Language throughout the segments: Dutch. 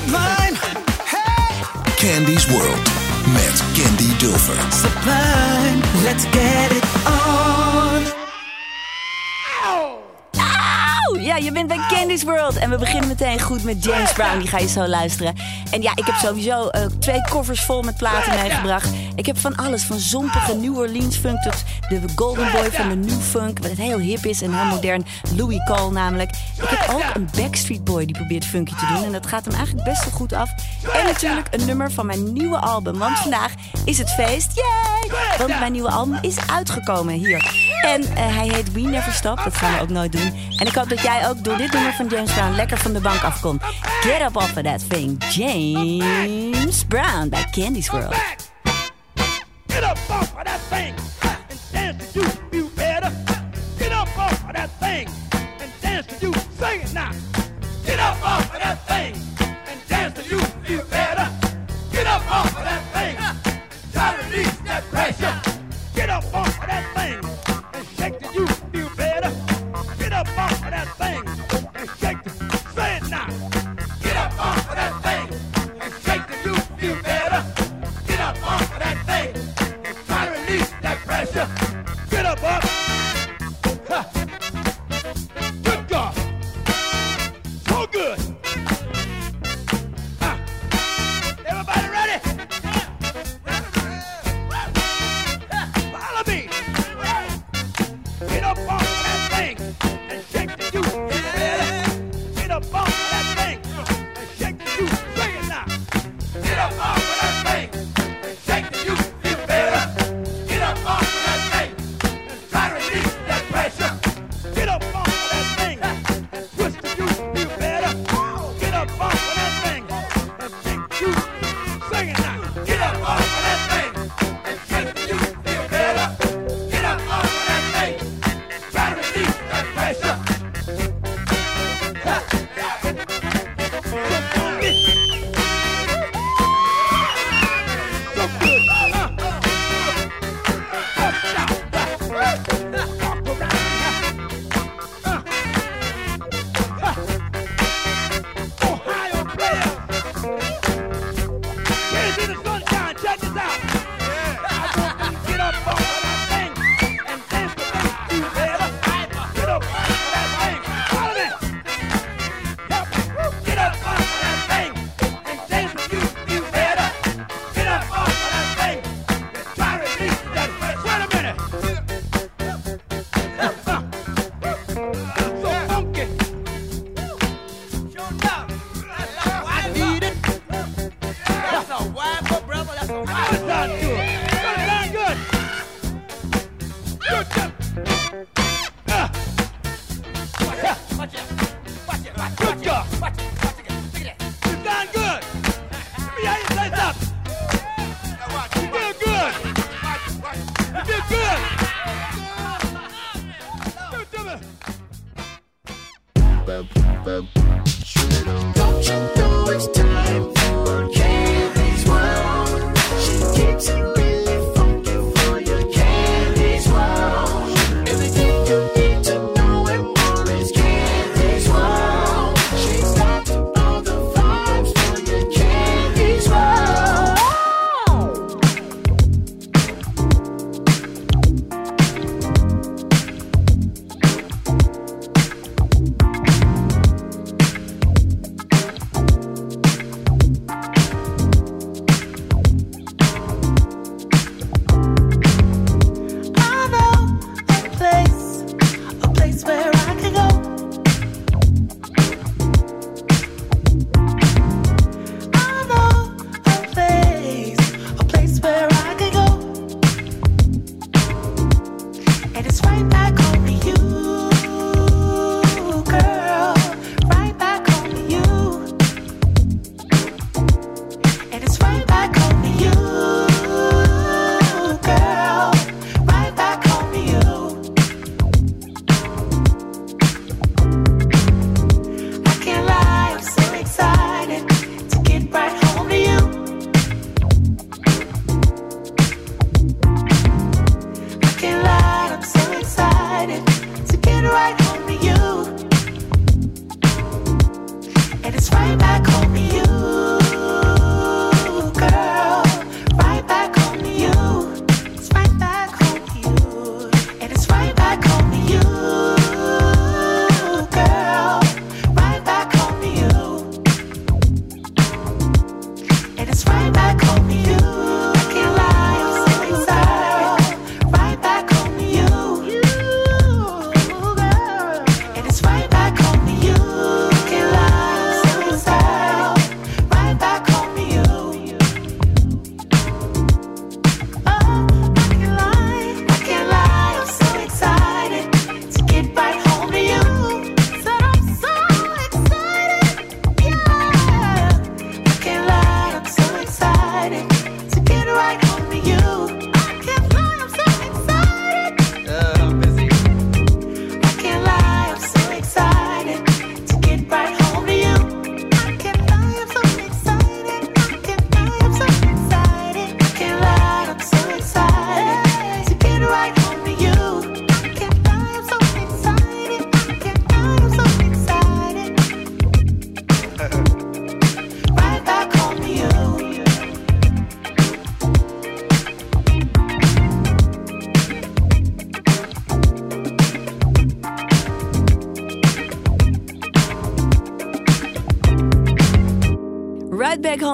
Sublime, Candy's World met Candy Dulfer. sublime, let's get it on. Ja, je bent bij Candy's World. En we beginnen meteen goed met James Brown. Die ga je zo luisteren. En ja, ik heb sowieso eh, twee koffers vol met platen meegebracht. Ik heb van alles. Van zompige New Orleans funk tot de Golden Boy van de New Funk. Wat heel hip is en heel modern. Louis Cole namelijk. Ik heb ook een Backstreet Boy die probeert funky te doen. En dat gaat hem eigenlijk best wel goed af. En natuurlijk een nummer van mijn nieuwe album. Want vandaag is het feest. Yay! Want mijn nieuwe album is uitgekomen hier. En eh, hij heet We Never Stop. Dat gaan we ook nooit doen. En ik hoop dat jij ook door dit nummer van James Brown lekker van de bank afkomt. Get up off of that thing. James Brown bij Candy's World. Get up off of that thing and dance to you, you better. Get up off of that thing and dance to you. Sing it now. Get up off of that thing and dance to you, you better. Get up off of that thing. Try to release that pressure. Get up off of that thing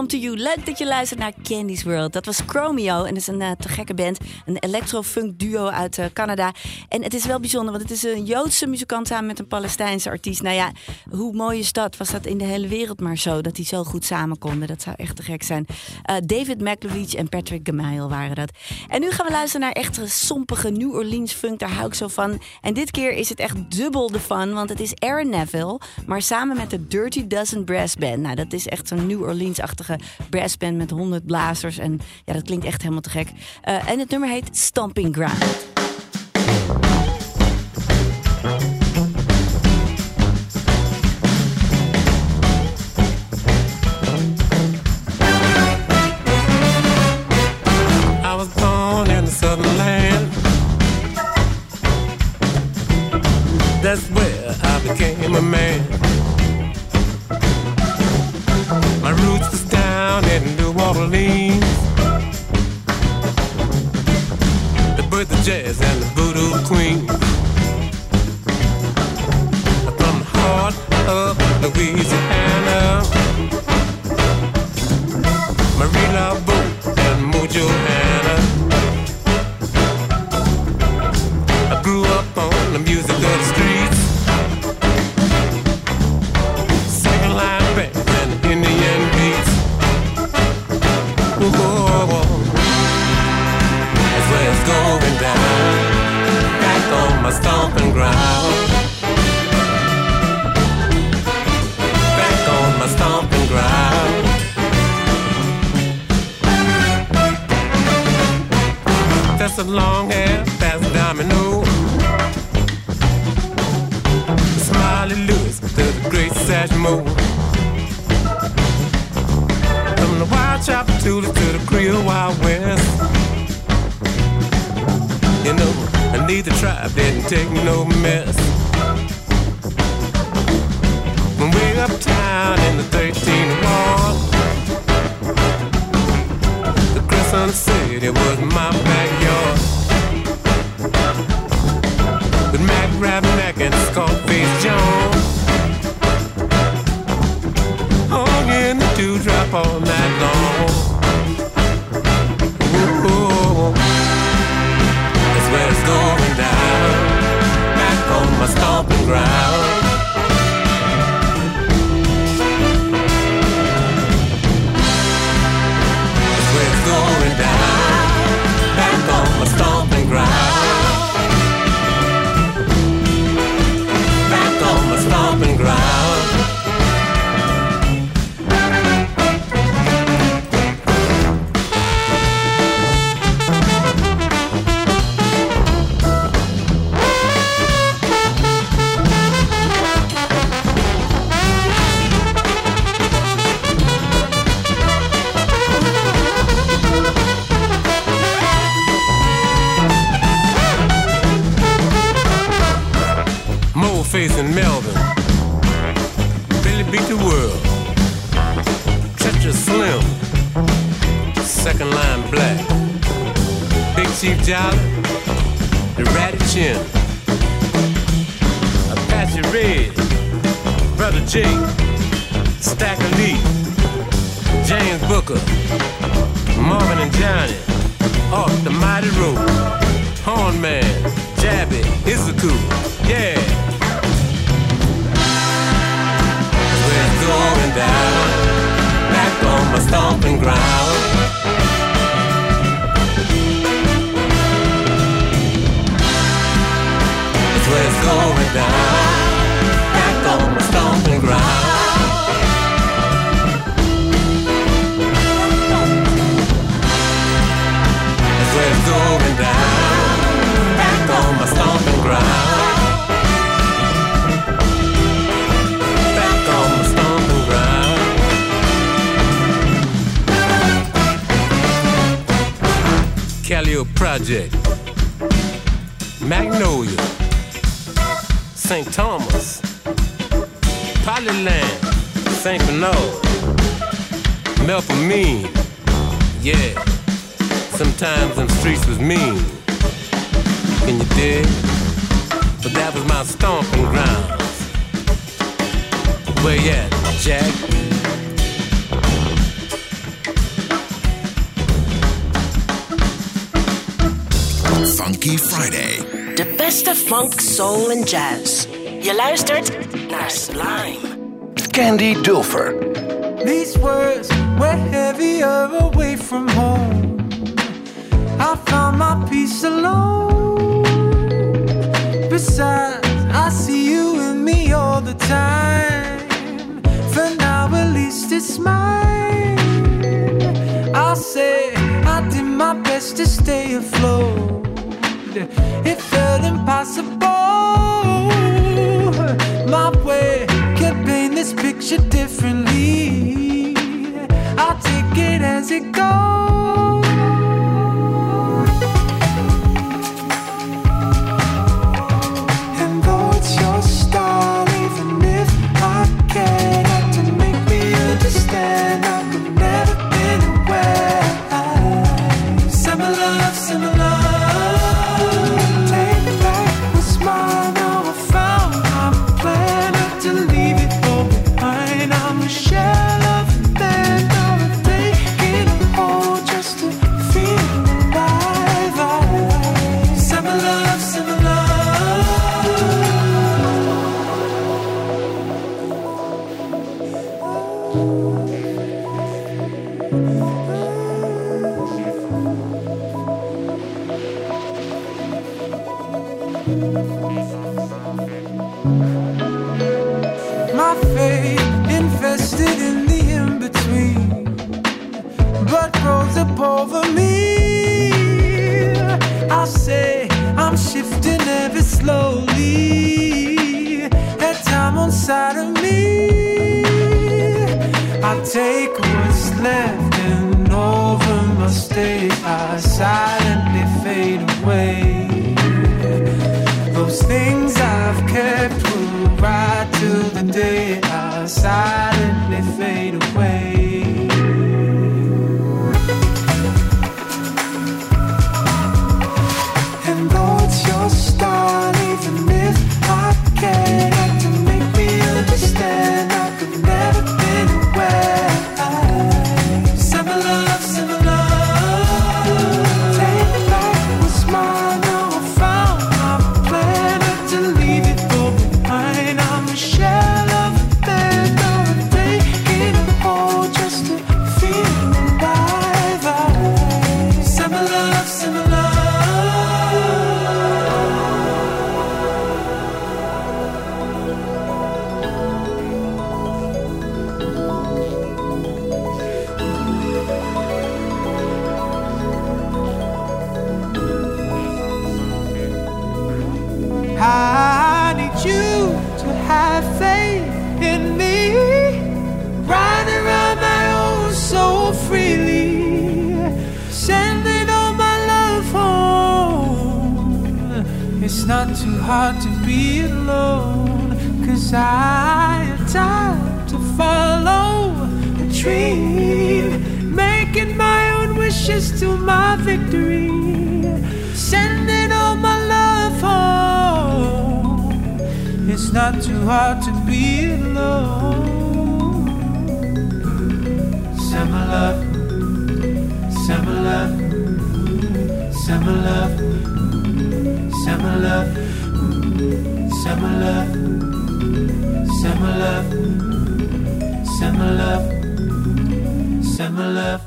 To You. Leuk dat je luistert naar Candy's World. Dat was Chromio en dat is een uh, te gekke band. Een electro-funk duo uit uh, Canada. En het is wel bijzonder, want het is een Joodse muzikant samen met een Palestijnse artiest. Nou ja, hoe mooi is dat? Was dat in de hele wereld maar zo, dat die zo goed samen konden? Dat zou echt te gek zijn. Uh, David McLovich en Patrick Gamail waren dat. En nu gaan we luisteren naar echt sompige New Orleans funk. Daar hou ik zo van. En dit keer is het echt dubbel de fun, want het is Aaron Neville, maar samen met de Dirty Dozen Brass Band. Nou, dat is echt zo'n New Orleans-achtige brassband met 100 blazers. En ja, dat klinkt echt helemaal te gek. Uh, en het nummer heet Stomping Ground. Crescent City was my backyard. With Mac Rabinac and Scarface Jones. Hung in the dewdrop all night long. Ooh, that's where it's going down. Back on my stomping ground. I see you and me all the time. For now, at least it's mine. I'll say I did my best to stay afloat. It felt impossible. My way can't paint this picture differently. I'll take it as it goes. wishes to my victory. Sending all my love home. It's not too hard to be alone. Send my love, send my love, send my love, send my love, send my love, send my love, send my love, send my love.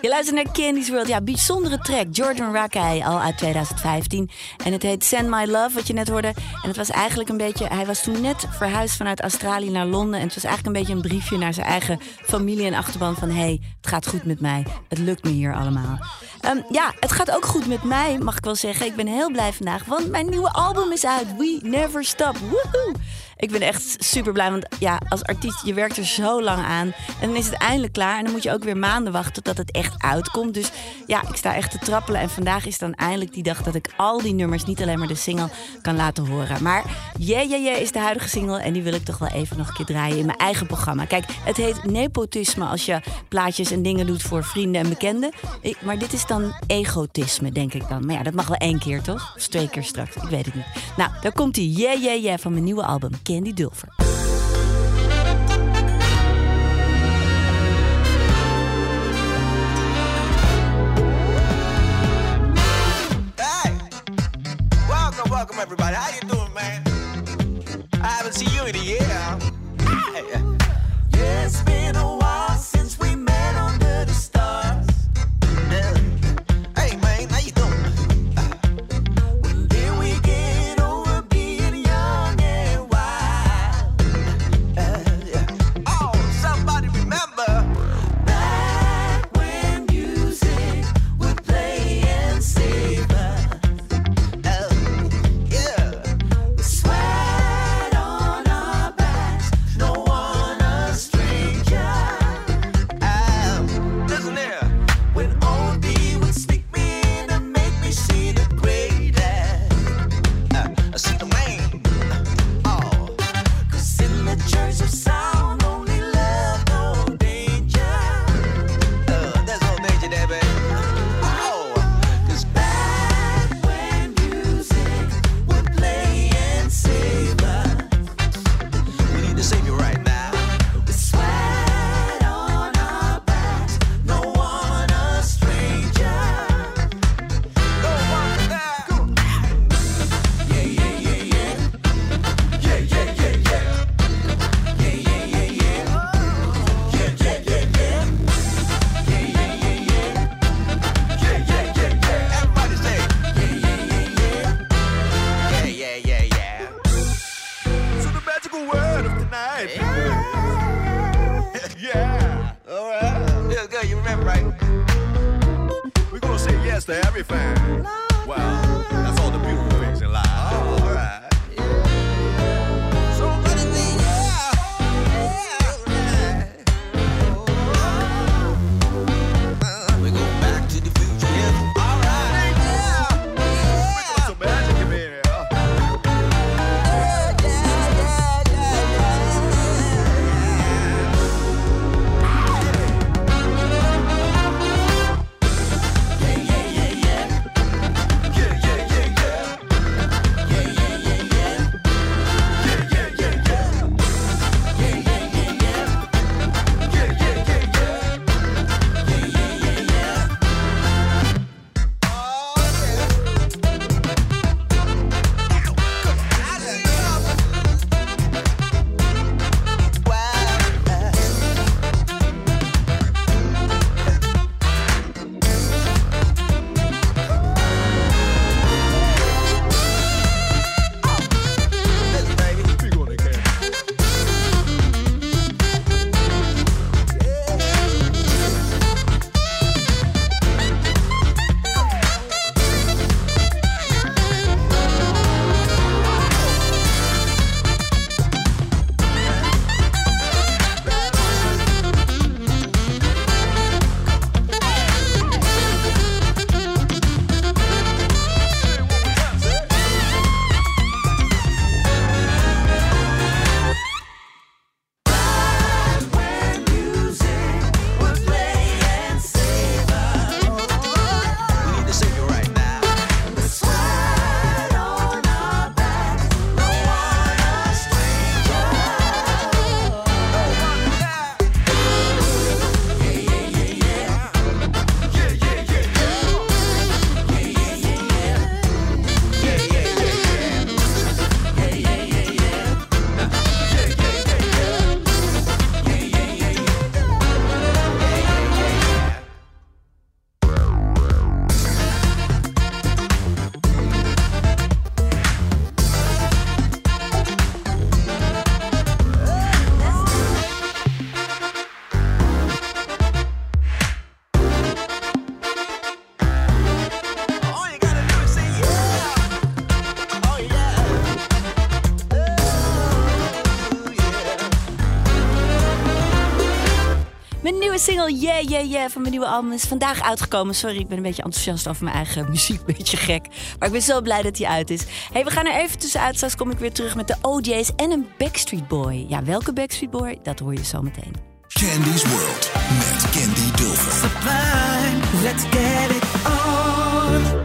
Je luistert naar Candy's World. Ja, bijzondere track. Jordan Rakai, al uit 2015. En het heet Send My Love, wat je net hoorde. En het was eigenlijk een beetje... Hij was toen net verhuisd vanuit Australië naar Londen. En het was eigenlijk een beetje een briefje naar zijn eigen familie en achterban. Van, hey, het gaat goed met mij. Het lukt me hier allemaal. Ehm, ja, het gaat ook goed met mij, mag ik wel zeggen. Ik ben heel blij vandaag, want mijn nieuwe album is uit. We Never Stop. Woehoe! Ik ben echt super blij, want ja, als artiest, je werkt er zo lang aan. En dan is het eindelijk klaar. En dan moet je ook weer maanden wachten totdat het echt uitkomt. Dus ja, ik sta echt te trappelen. En vandaag is dan eindelijk die dag dat ik al die nummers, niet alleen maar de single, kan laten horen. Maar Yeah Yeah Yeah is de huidige single. En die wil ik toch wel even nog een keer draaien in mijn eigen programma. Kijk, het heet nepotisme als je plaatjes en dingen doet voor vrienden en bekenden. Maar dit is dan egotisme, denk ik dan. Maar ja, dat mag wel één keer, toch? Of twee keer straks, ik weet het niet. Nou, daar komt die Yeah Yeah Yeah van mijn nieuwe album, Candy Dulfer. Hey! Welcome, welcome everybody. How you doing, man? I haven't seen you in a year. Hey. Yeah, it's been a while. everything. Well. single Yeah Yeah Yeah van mijn nieuwe album is vandaag uitgekomen. Sorry, ik ben een beetje enthousiast over mijn eigen muziek. Beetje gek. Maar ik ben zo blij dat hij uit is. hey, we gaan er even tussenuit. Straks kom ik weer terug met de OJ's en een Backstreet Boy. Ja, welke Backstreet Boy? Dat hoor je zo meteen. Candy's World met Candy Dulfer. let's get it on.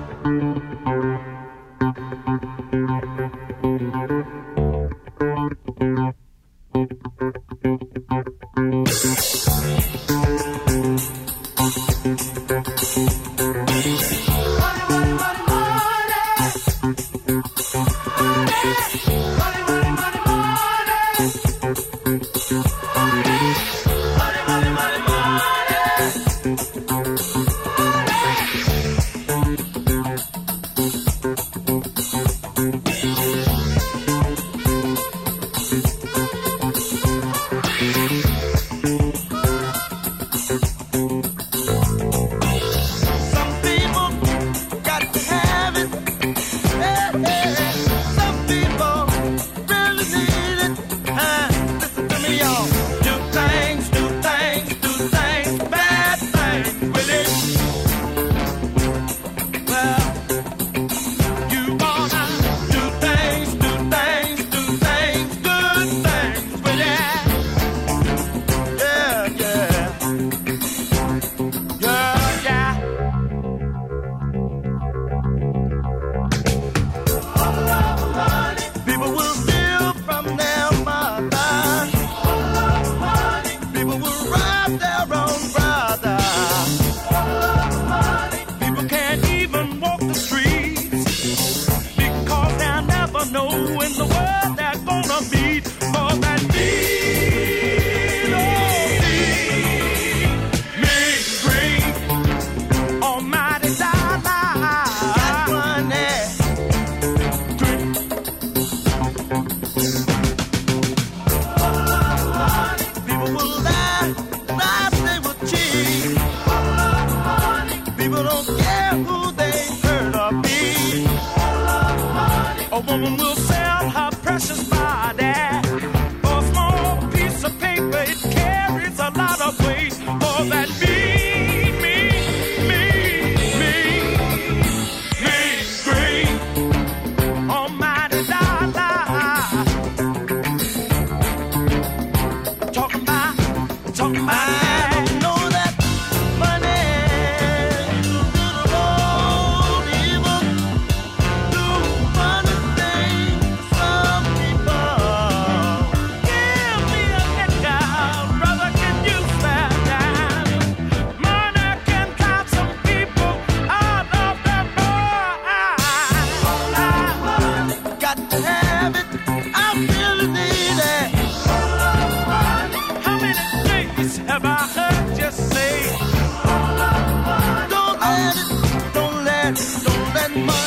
stolen money.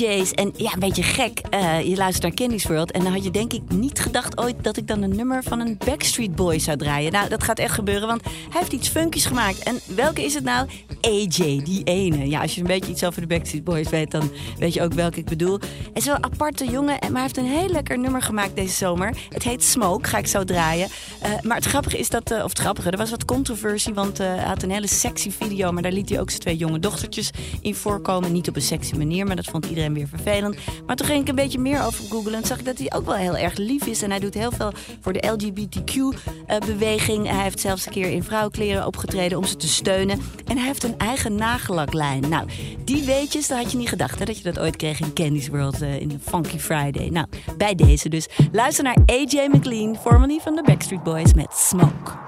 OJ's. En ja, een beetje gek. eh, je luistert naar Candy's World. En dan had je denk ik niet gedacht ooit dat ik dan een nummer van een Backstreet Boy zou draaien. Nou, dat gaat echt gebeuren, want hij heeft iets funkies gemaakt. En welke is het nou? AJ, die ene. Ja, als je een beetje iets over de Backstreet Boys weet, dan weet je ook welke ik bedoel. Het is wel een aparte jongen, en- maar hij heeft een heel lekker nummer gemaakt deze zomer. Het heet Smoke, ga ik zo draaien. Eh, maar het grappige is dat, eh, of het grappige, er was wat controversie, want hij had een hele sexy video, maar daar liet hij ook zijn twee jonge dochtertjes in voorkomen. Niet op een sexy manier, maar dat vond iedereen weer vervelend. Maar toen ging ik een beetje meer over googlen en zag ik dat hij ook wel heel erg lief is. En hij doet heel veel voor de LGBTQ-beweging. hij heeft zelfs een keer in vrouwenkleren opgetreden om ze te steunen. En hij heeft een eigen nagellaklijn. Nou, die weetjes, dat had je niet gedacht hè, dat je dat ooit kreeg in Candy's World eh, in Funky Friday. Nou, bij deze dus. Luister naar AJ McLean, formerly van de Backstreet Boys met Smoke.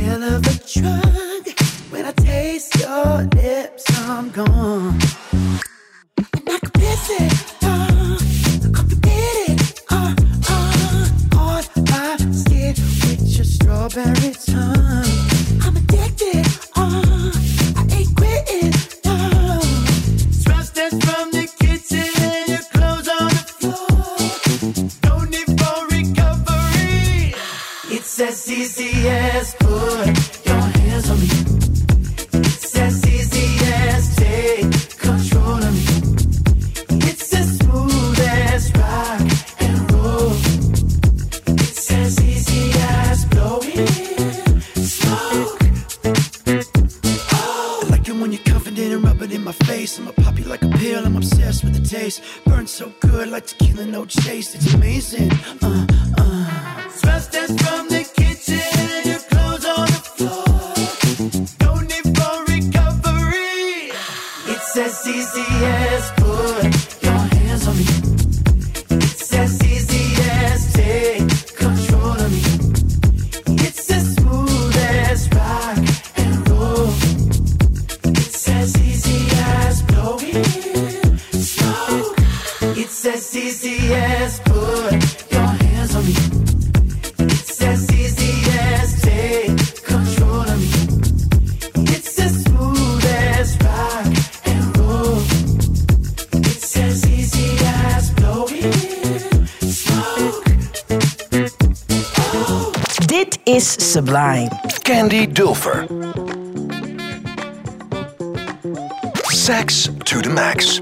Hell of a drug. When I taste your lips, I'm gone. And I can miss it, uh, complicated, uh, uh, on my skin with your strawberry tongue. It's as easy as put your hands on me. It's as easy as take control of me. It's as smooth as rock and roll. It's as easy as blowing smoke. I like it when you're confident and rub it in my face. I'ma pop you like a pill. I'm obsessed with the taste. Burns so good, like tequila, no chase. It's amazing. Uh, uh. Smells that's from the is Sublime. Candy Dulfer. Sex to the max.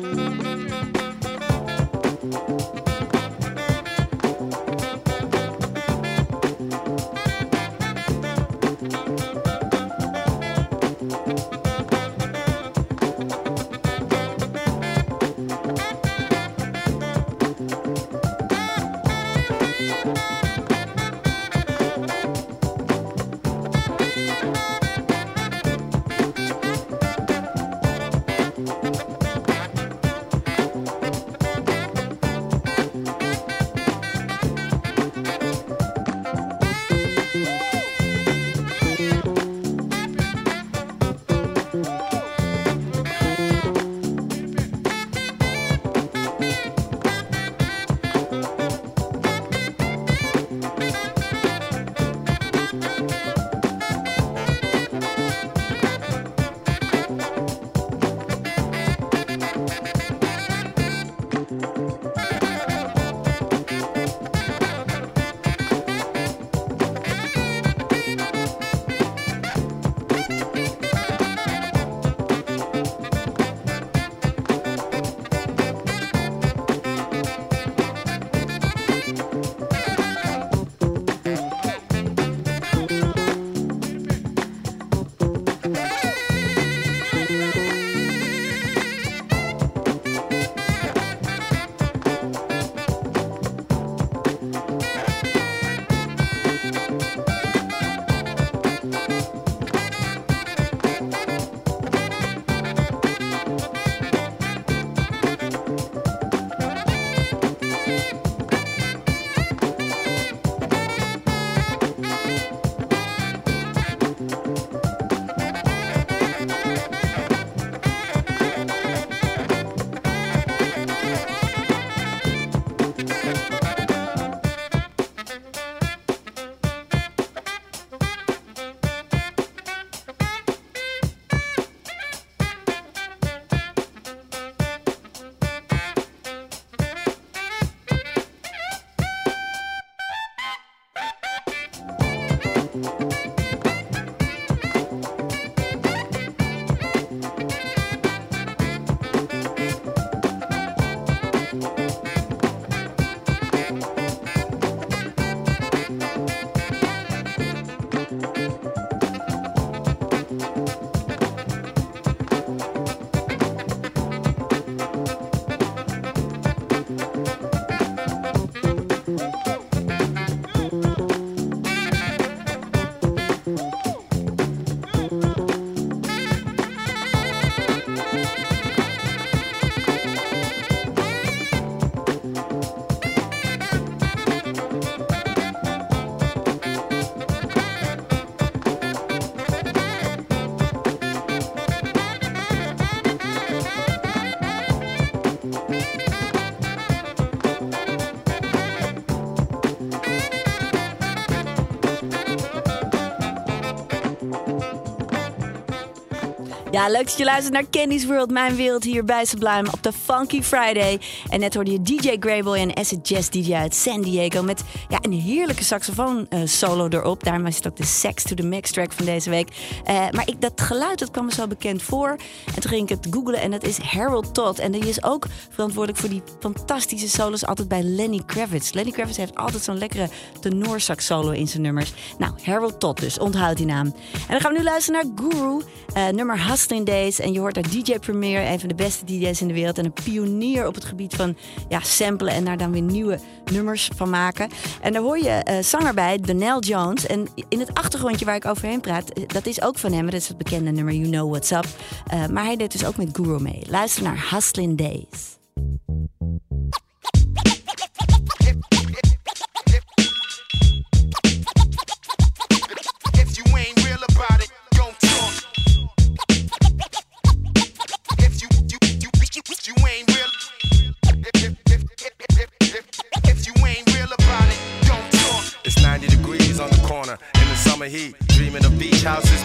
Leuk dat je luistert naar Candy's World, mijn wereld hier bij Sublime op de Funky Friday. En net hoorde je DJ Greyboy en Acid Jazz DJ uit San Diego met ja, een heerlijke saxofoon eh, solo erop. Daarom is het ook de Sex to the Max track van deze week. Eh, maar ik, dat geluid dat kwam me zo bekend voor. En toen ging ik het googlen en dat is Harold Todd. En die is ook verantwoordelijk voor die fantastische solos altijd bij Lenny Kravitz. Lenny Kravitz heeft altijd zo'n lekkere tenorsax solo in zijn nummers. Nou, Harold Todd dus, onthoud die naam. En dan gaan we nu luisteren naar Guru, eh, nummer Hustling Days. En je hoort daar DJ Premier, een van de beste DJ's in de wereld. En een pionier op het gebied van ja, samplen en daar dan weer nieuwe nummers van maken. En daar hoor je eh, zanger bij, Donnell Jones. En in het achtergrondje waar ik overheen praat, eh, dat is ook van hem. Dat is het bekende nummer You Know What's Up. Eh, maar hij deed dus ook met Guru mee. Luister naar Hustling Days.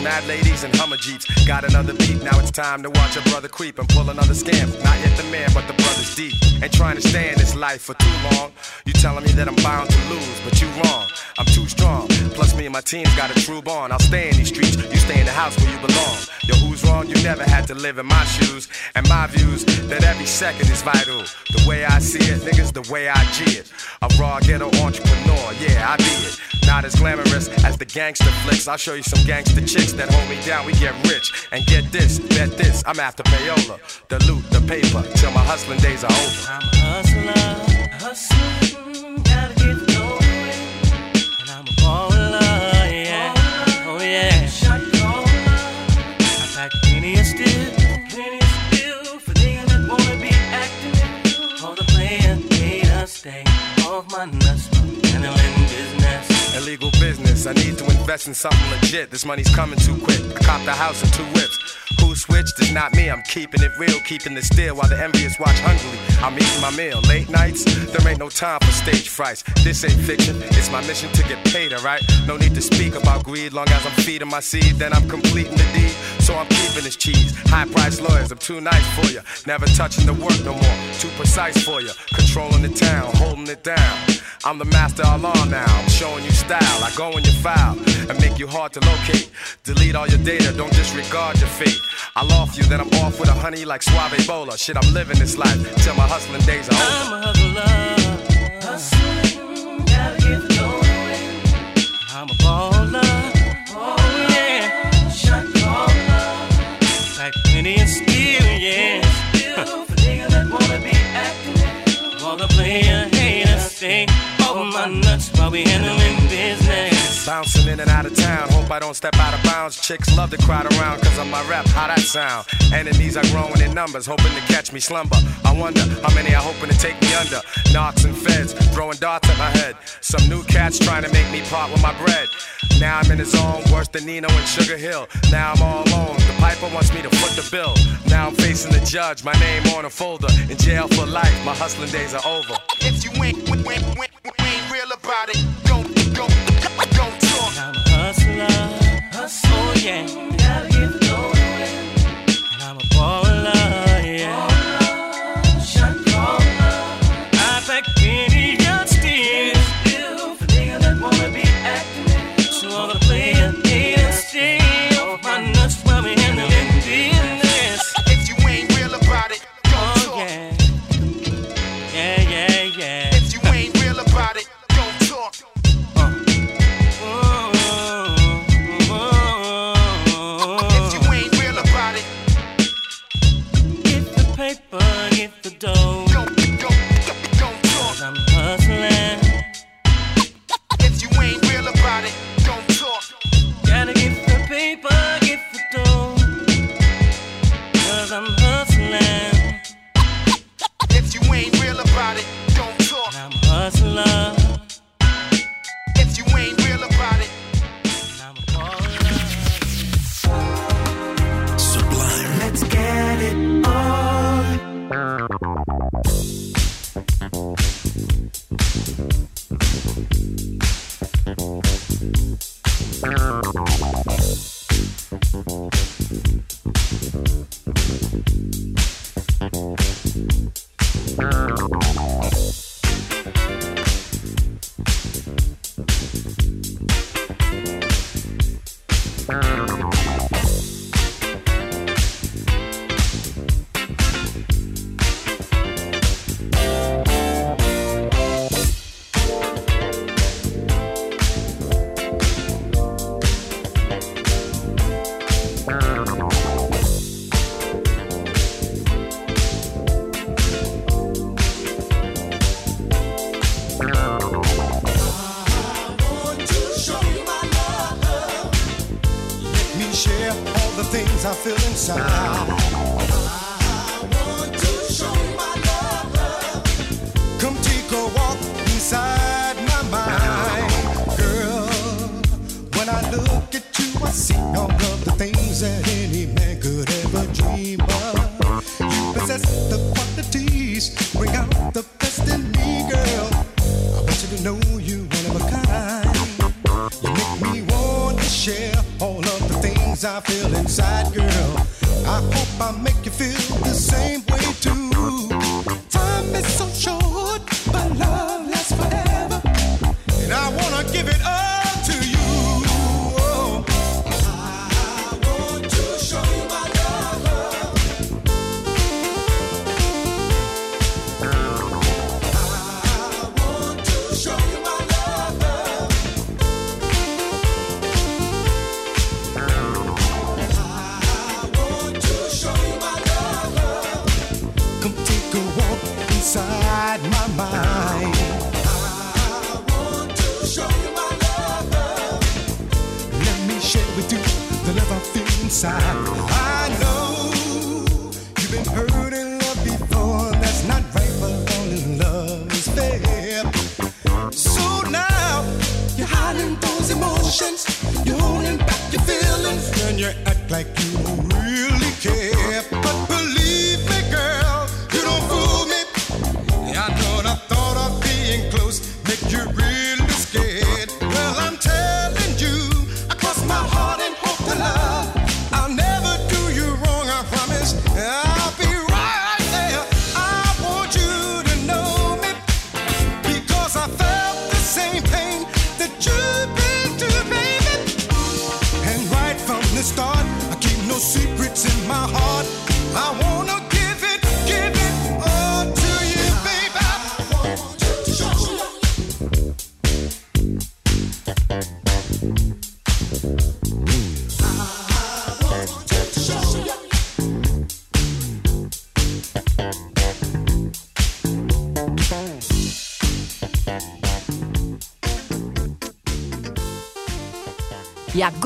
Mad ladies, and Hummer Jeeps. Got another beat, now it's time to watch a brother creep and pull another scam. Not yet the man, but the brother's deep. Ain't trying to stay in this life for too long. You telling me that I'm bound to lose, but you wrong. I'm too strong. Plus, me and my team's got a true bond. I'll stay in these streets, you stay in the house where you belong. Yo, who's wrong? You never had to live in my shoes. And my views that every second is vital. The way I see it, niggas, the way I G it. A raw ghetto entrepreneur, yeah, I be it. Not as glamorous as the gangster flicks. I'll show you some gangster chicks that hold me down. We get rich. And get this, bet this, I'm after payola. The loot, the paper, till my hustling days are over. I'm a hustler, gotta get Illegal business. I need to invest in something legit. This money's coming too quick. I copped a house and two whips. Who switched is not me. I'm keeping it real, keeping it still while the envious watch hungrily. I'm eating my meal. Late nights, there ain't no time for stage frights. This ain't fiction, it's my mission to get paid, alright? No need to speak about greed, long as I'm feeding my seed, then I'm completing the deed. So I'm keeping this cheese. High price lawyers, I'm too nice for you. Never touching the work no more. Too precise for you. Controlling the town, holding it down. I'm the master law now. I'm showing you style. I go in your file and make you hard to locate. Delete all your data, don't disregard your fate. I loft you, then I'm off with a honey like Suave Bola. Shit, I'm living this life till my hustling days are over. I'm a hustler. Hustling, gotta get the. I'm a. while we handling business. Bouncing in and out of town, hope I don't step out of bounds. Chicks love to crowd around cause of my rap, how that sound. Enemies are growing in numbers, hoping to catch me slumber. I wonder how many are hoping to take me under. Knocks and feds, throwing darts at my head. Some new cats trying to make me part with my bread. Now I'm in the zone, worse than Nino and Sugar Hill. Now I'm all alone, the piper wants me to foot the bill. Now I'm facing the judge, my name on a folder. In jail for life, my hustling days are over. If you ain't, ain't, ain't, ain't real about it, don't, don't, don't talk. I'm a hustler. Hustle, yeah.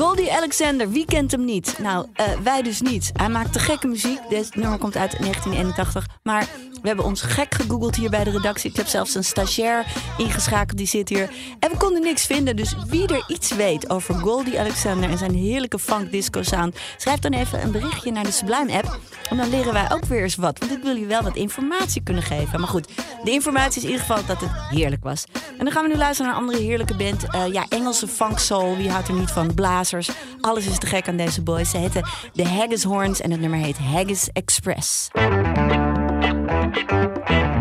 Goldie Alexander, wie kent hem niet? Nou, eh, wij dus niet. Hij maakt te gekke muziek. Dit nummer komt uit 1981. Maar hebben ons gek gegoogeld hier bij de redactie. Ik heb zelfs een stagiair ingeschakeld, die zit hier. En we konden niks vinden. Dus wie er iets weet over Goldie Alexander en zijn heerlijke funk disco sound... schrijf dan even een berichtje naar de Sublime app. En dan leren wij ook weer eens wat. Want ik wil je wel wat informatie kunnen geven. Maar goed, de informatie is in ieder geval dat het heerlijk was. En dan gaan we nu luisteren naar een andere heerlijke band. Eh, ja, Engelse funk soul. Wie houdt er niet van? Blazers. Alles is te gek aan deze boys. Ze heten de Haggis Horns en het nummer heet Haggis Express. Thank you.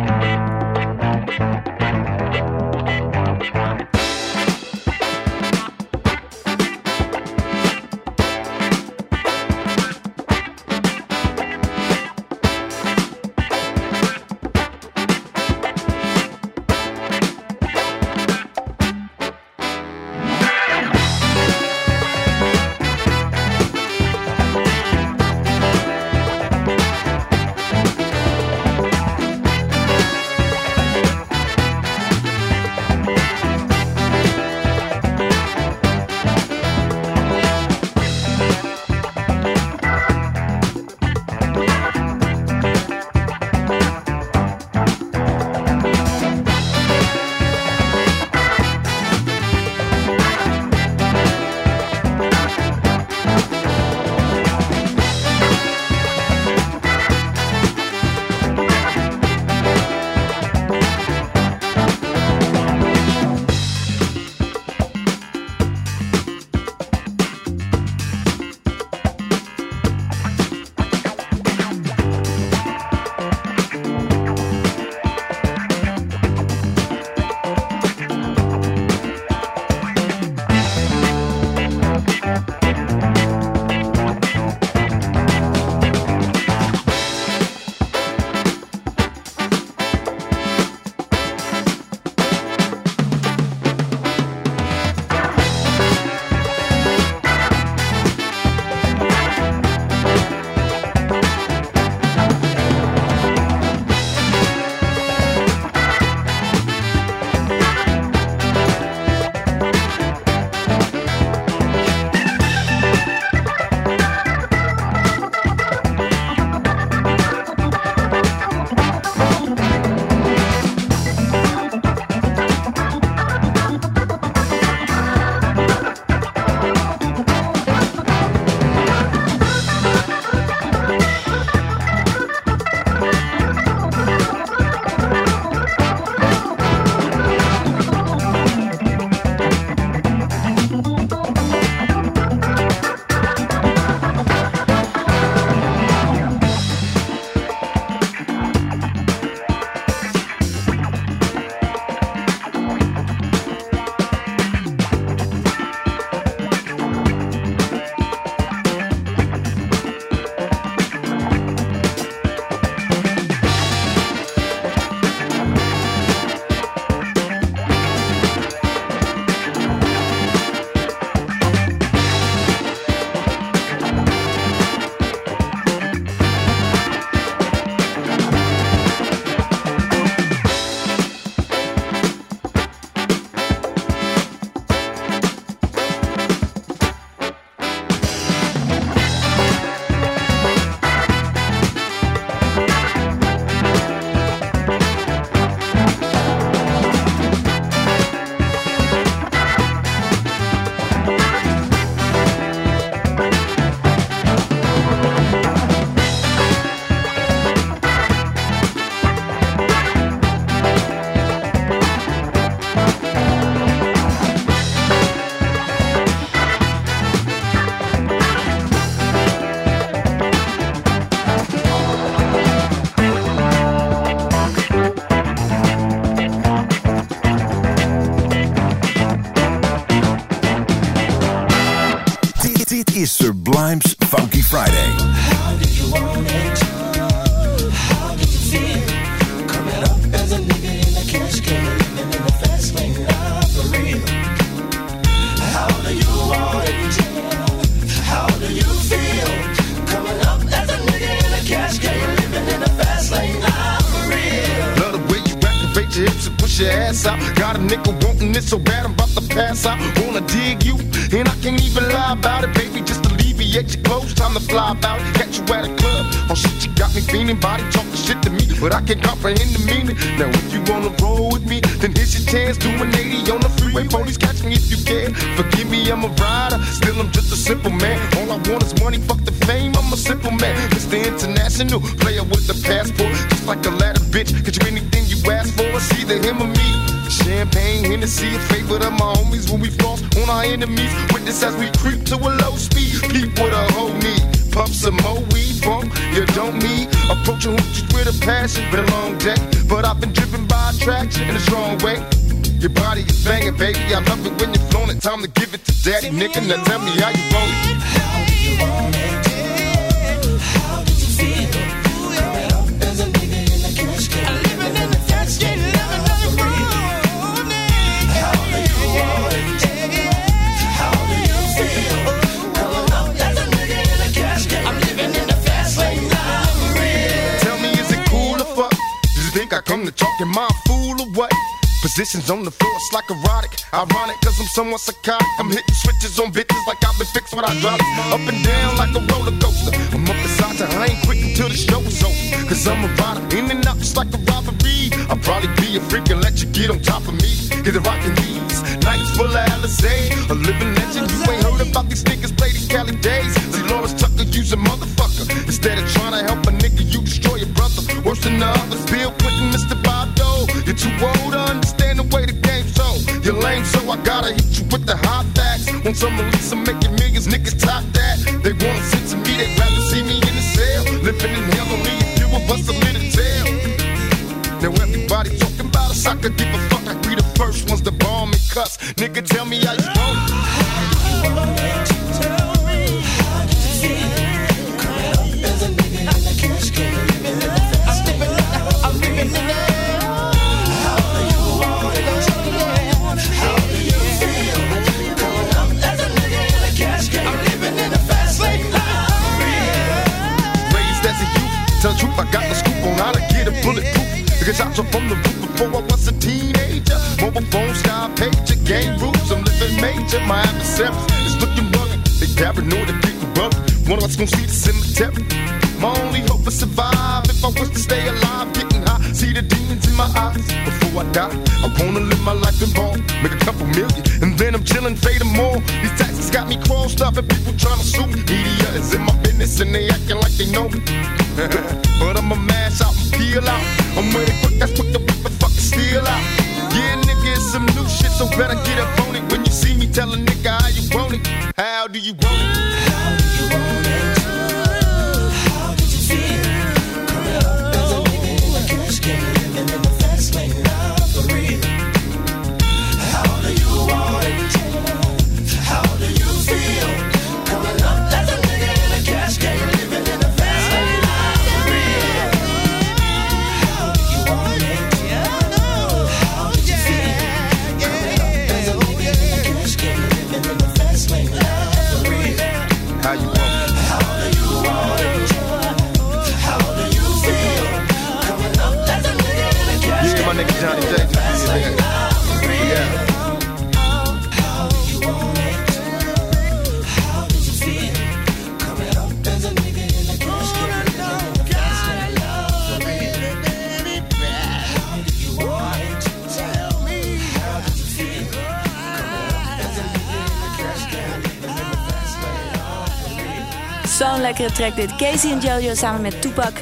International, player with the passport, just like a ladder, bitch. Get you anything you ask for, it's either him or me. Champagne, Hennessy, a favorite of my homies when we floss on our enemies. Witness as we creep to a low speed. Peep with a whole. Puff some more weed, bump, you don't need. Approaching hoochies with a passion, been a long day. But I've been driven by attraction in a strong way. Your body is banging, baby. I love it when you're it. Time to give it to daddy, nigga. Now tell me how you Positions on the floor, it's like erotic. Ironic, cause I'm somewhat psychotic. I'm hitting switches on bitches like I've been fixed when I drop it. Up and down like a roller coaster. I'm up beside her, I ain't quit until the show is over. Cause I'm a rider, in and out just like a robbery. I'll probably be a freak and let you get on top of me. Get the rockin' knees, nights full of Alizé. A living legend, you ain't heard about these niggas play these Cali days. See, Lawrence Tucker, use a motherfucker. Instead of trying to help a nigga, you destroy your brother. Worse than the others, Bill Clinton, Mr. Bob. You're too old uh. Lame, so I gotta hit you with the hot facts. Want some release, I'm making millions, niggas top that. They wanna sit to me, they'd rather see me in the cell. Living in hell, only a few of us are in tell. Now everybody talking about us, I could give a fuck. I be the first ones to bomb and cuss. Nigga, tell me how you want Because up from the roof before I was a teenager. Mobile phone, sky pager, game rules. I'm living major. My adversaries is looking rugged. They paranoid and people bug. One of us gonna see the cemetery. My only hope is survive. If I was to stay alive, getting high, see the demons in my eyes. Before I die, I wanna live my life in ball, make a couple million, and then I'm chilling, fading more. These taxes got me crossed up, and people trying to sue me. Media is in my business, and they acting like they know me. but I'ma mash out and peel out. I'm ready for that's lekkere track dit. Casey en Jojo samen met Tupac.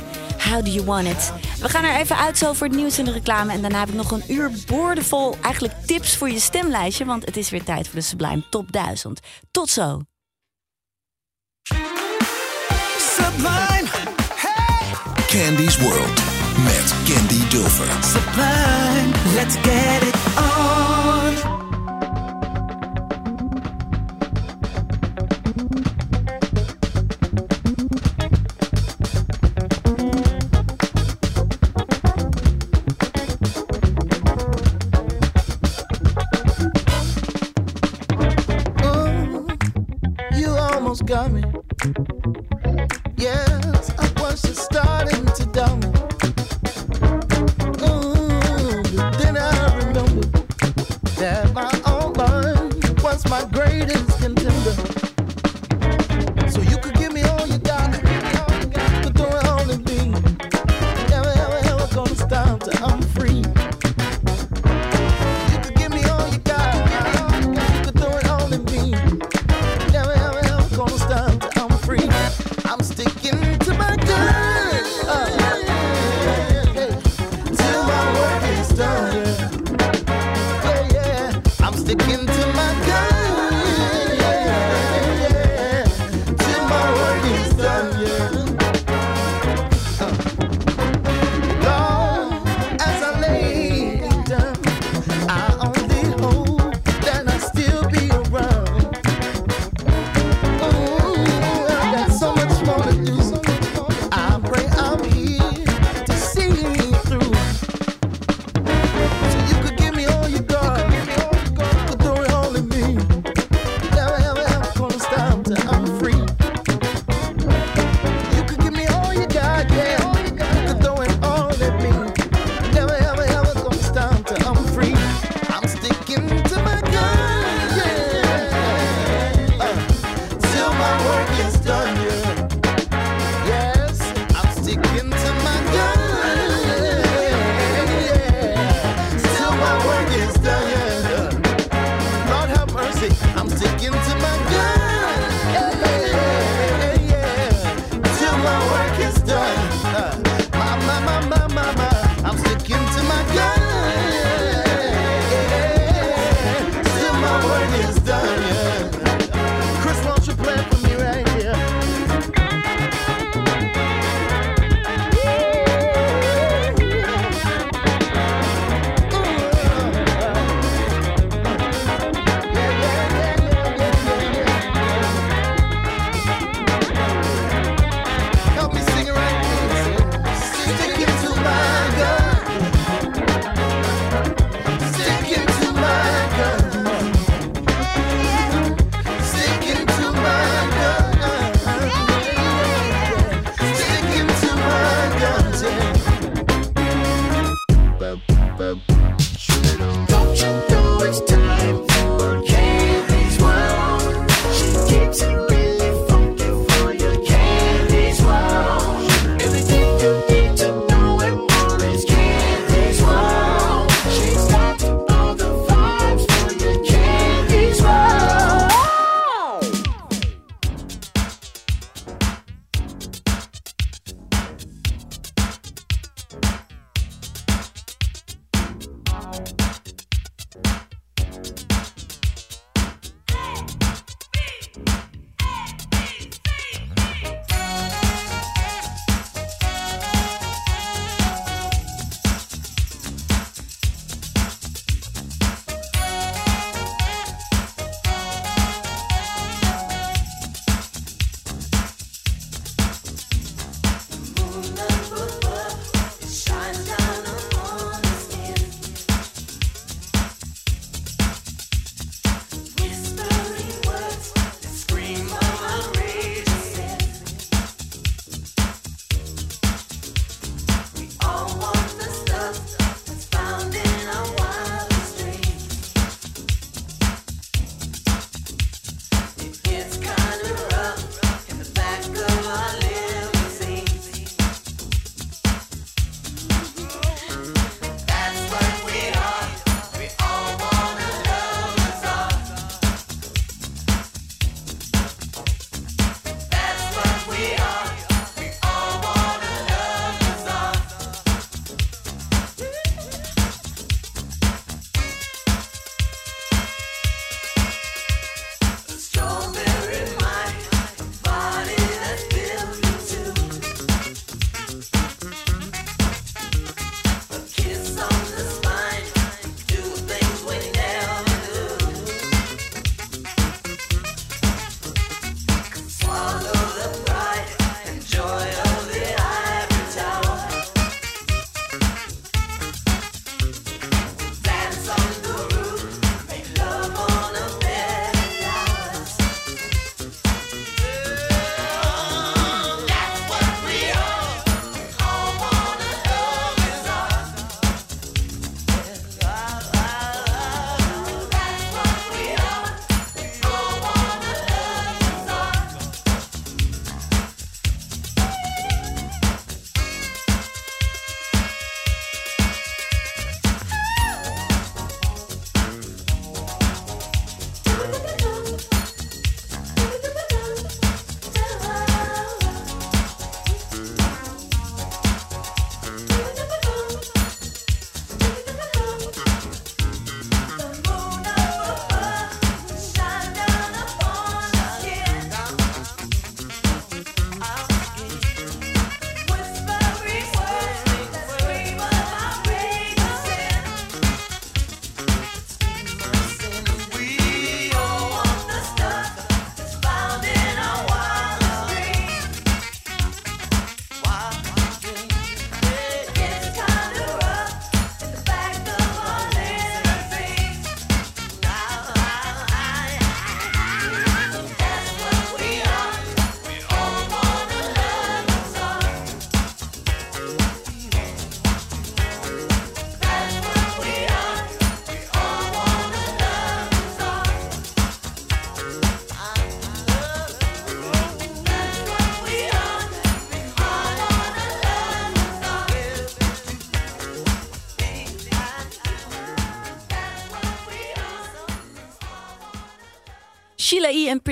How do you want it? We gaan er even uit zo voor het nieuws en de reclame. En daarna heb ik nog een uur boordevol eigenlijk tips voor je stemlijstje. Want het is weer tijd voor de Sublime Top 1000. Tot zo. Candy's World met Candy. Sublime, let's get it on.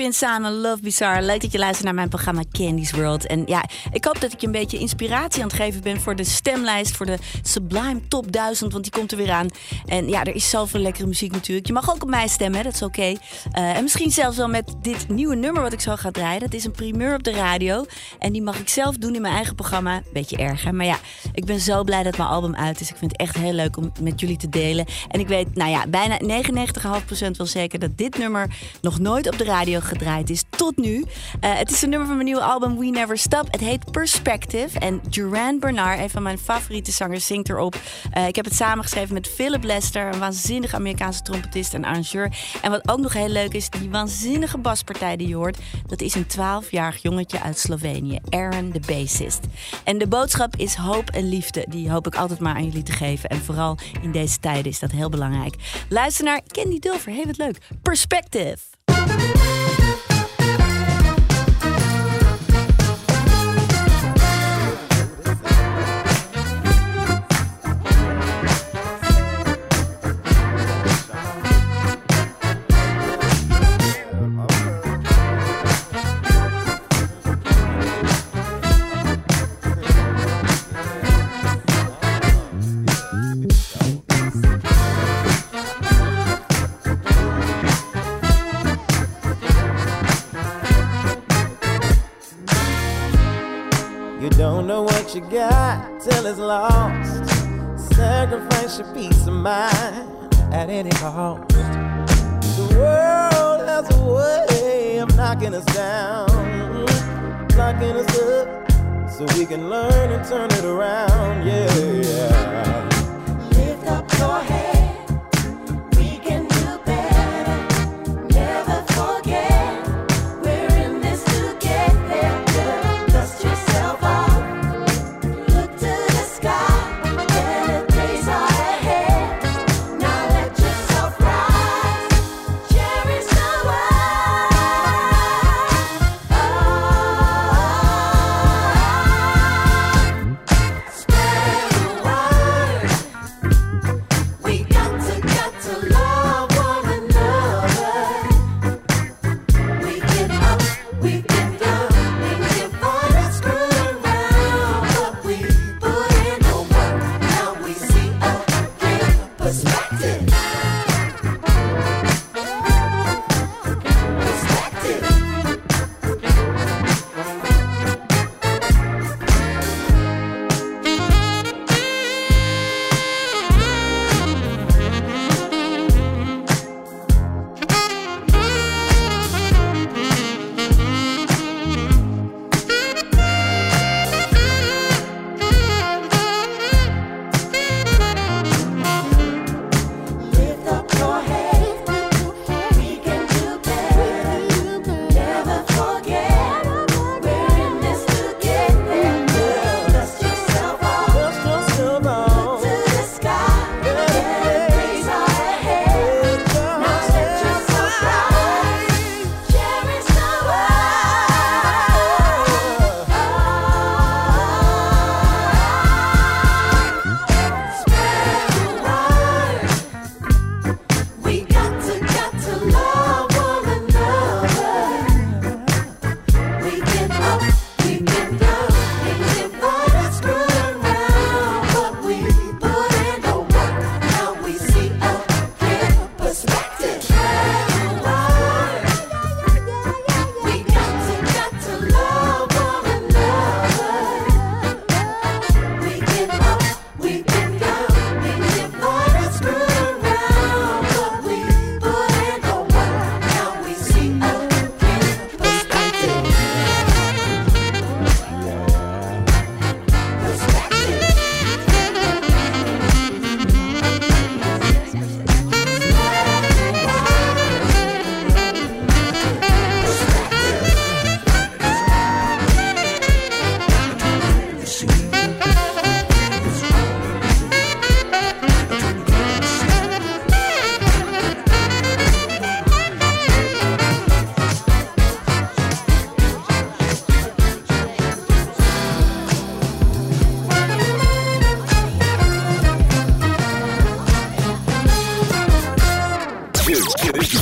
Prince Love Bizarre. Leuk dat je luistert naar mijn programma Candy's World. En ja, ik hoop dat ik je een beetje inspiratie aan het geven ben voor de stemlijst, voor de Sublime Top 1000, want die komt er weer aan. En ja, er is zoveel lekkere muziek natuurlijk. Je mag ook op mij stemmen, dat is oké. Eh, en misschien zelfs wel met dit nieuwe nummer wat ik zo ga draaien. Dat is een primeur op de radio. En die mag ik zelf doen in mijn eigen programma. Beetje erg, hè? Maar ja, ik ben zo blij dat mijn album uit is. Ik vind het echt heel leuk om met jullie te delen. En ik weet, nou ja, bijna 99,5% wel zeker dat dit nummer nog nooit ooit op de radio gedraaid is, tot nu. Eh, het is een nummer van mijn nieuwe album We Never Stop. Het heet Perspective. En Duran Bernard, een van mijn favoriete zangers, zingt erop. Eh, ik heb het samengeschreven met Philip Lester, een waanzinnige Amerikaanse trompetist en arrangeur. En wat ook nog heel leuk is, die waanzinnige baspartij die je hoort, dat is een 12-jarig jongetje uit Slovenië, Aaron, de bassist. En de boodschap is hoop en liefde. Die hoop ik altijd maar aan jullie te geven. En vooral in deze tijden is dat heel belangrijk. Luister naar Candy Dulver. Hey, wat leuk. Perspective. Till it's lost. Sacrifice your peace of mind at any cost. The world has a way of knocking us down, knocking us up, so we can learn and turn it around. Yeah, yeah. Lift up your head.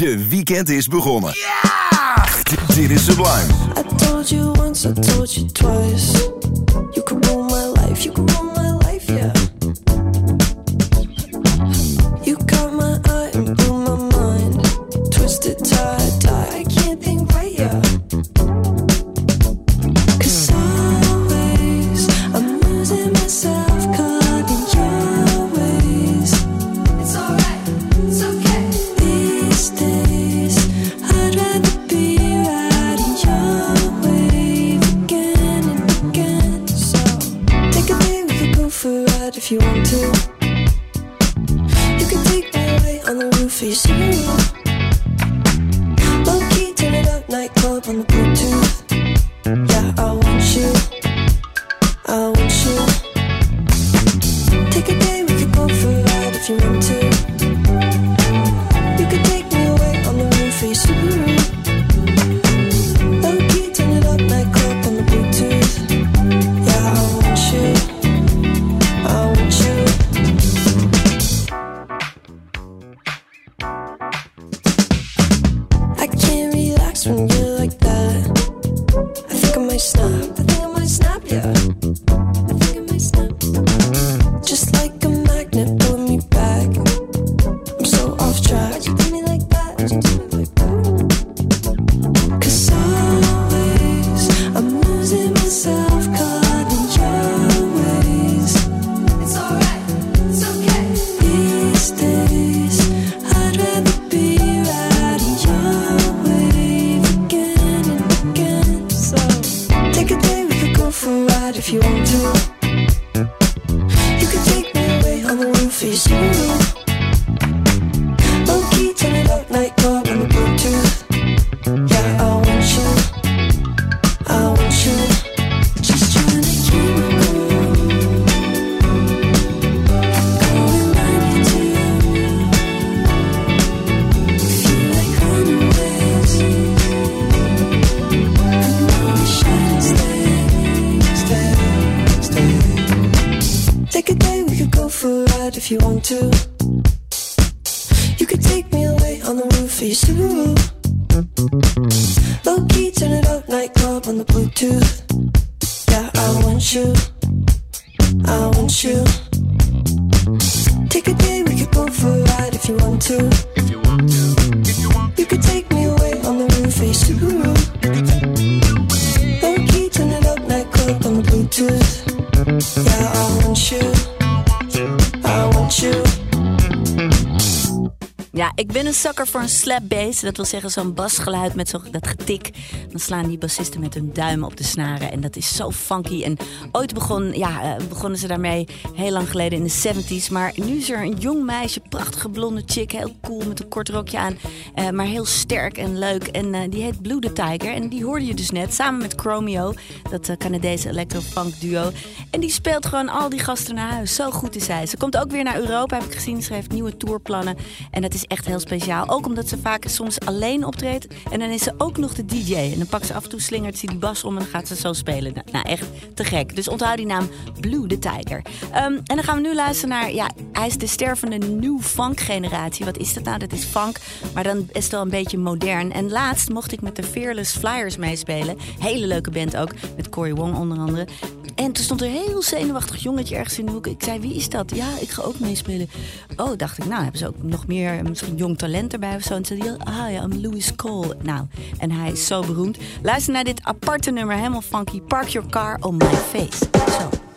Je, weekend is begonnen. D- Dit is Sublime. I told you once, I told you twice. Slap. Dat wil zeggen zo'n basgeluid met zo dat getik. Dan slaan die bassisten met hun duimen op de snaren. En dat is zo funky. En ooit begon, ja, eh, begonnen ze daarmee heel lang geleden in de 70s. Maar nu is er een jong meisje, prachtige blonde chick. Heel cool met een kort rokje aan. eh, maar heel sterk en leuk. En eh, die heet Blue the Tiger. En die hoorde je dus net samen met Chromeo. Dat Canadese electro-funk duo. En die speelt gewoon al die gasten naar huis. Zo goed is zij. Ze komt ook weer naar Europa, heb ik gezien. Ze heeft nieuwe tourplannen. En dat is echt heel speciaal. Ook omdat ze vaak soms alleen optreedt. En dan is ze ook nog de DJ. En dan pakt ze af en toe, slingert ze die bas om en dan gaat ze zo spelen. Nou, nou, echt te gek. Dus onthoud die naam Blue the Tiger. Ehm, en dan gaan we nu luisteren naar... Ja, hij is de stervende new funk generatie. Wat is dat nou? Dat is funk. Maar dan is het wel een beetje modern. En laatst mocht ik met de Fearless Flyers meespelen. Hele leuke band ook. Met Cory Wong onder andere. En toen stond er een heel zenuwachtig jongetje ergens in de hoek. Ik zei, wie is dat? Ja, ik ga ook meespelen. Oh, dacht ik, nou, hebben ze ook nog meer, misschien jong talent erbij of zo. En zei hij, ah ja, I'm Louis Cole. Nou, en hij is zo beroemd. Luister naar dit aparte nummer, helemaal funky. Park your car on my face. Zo.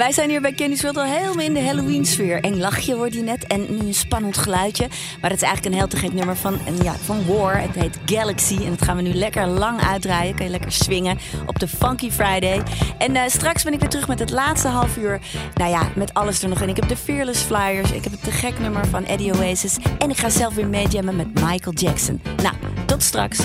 Nou, wij zijn hier bij Kenny's Candy's al helemaal in de Halloween sfeer. Een lachje wordt je net en nu een spannend geluidje. Maar het is eigenlijk een heel te gek nummer van, ja, van War. Het heet Galaxy en dat gaan we nu lekker lang uitdraaien. Kan je lekker swingen op de Funky Friday. En eh, straks ben ik weer terug met het laatste half uur. Nou ja, met alles er nog in. Ik heb de Fearless Flyers, ik heb het te gek nummer van Eddie Oasis. En ik ga zelf weer meejammen met Michael Jackson. Nou, tot straks.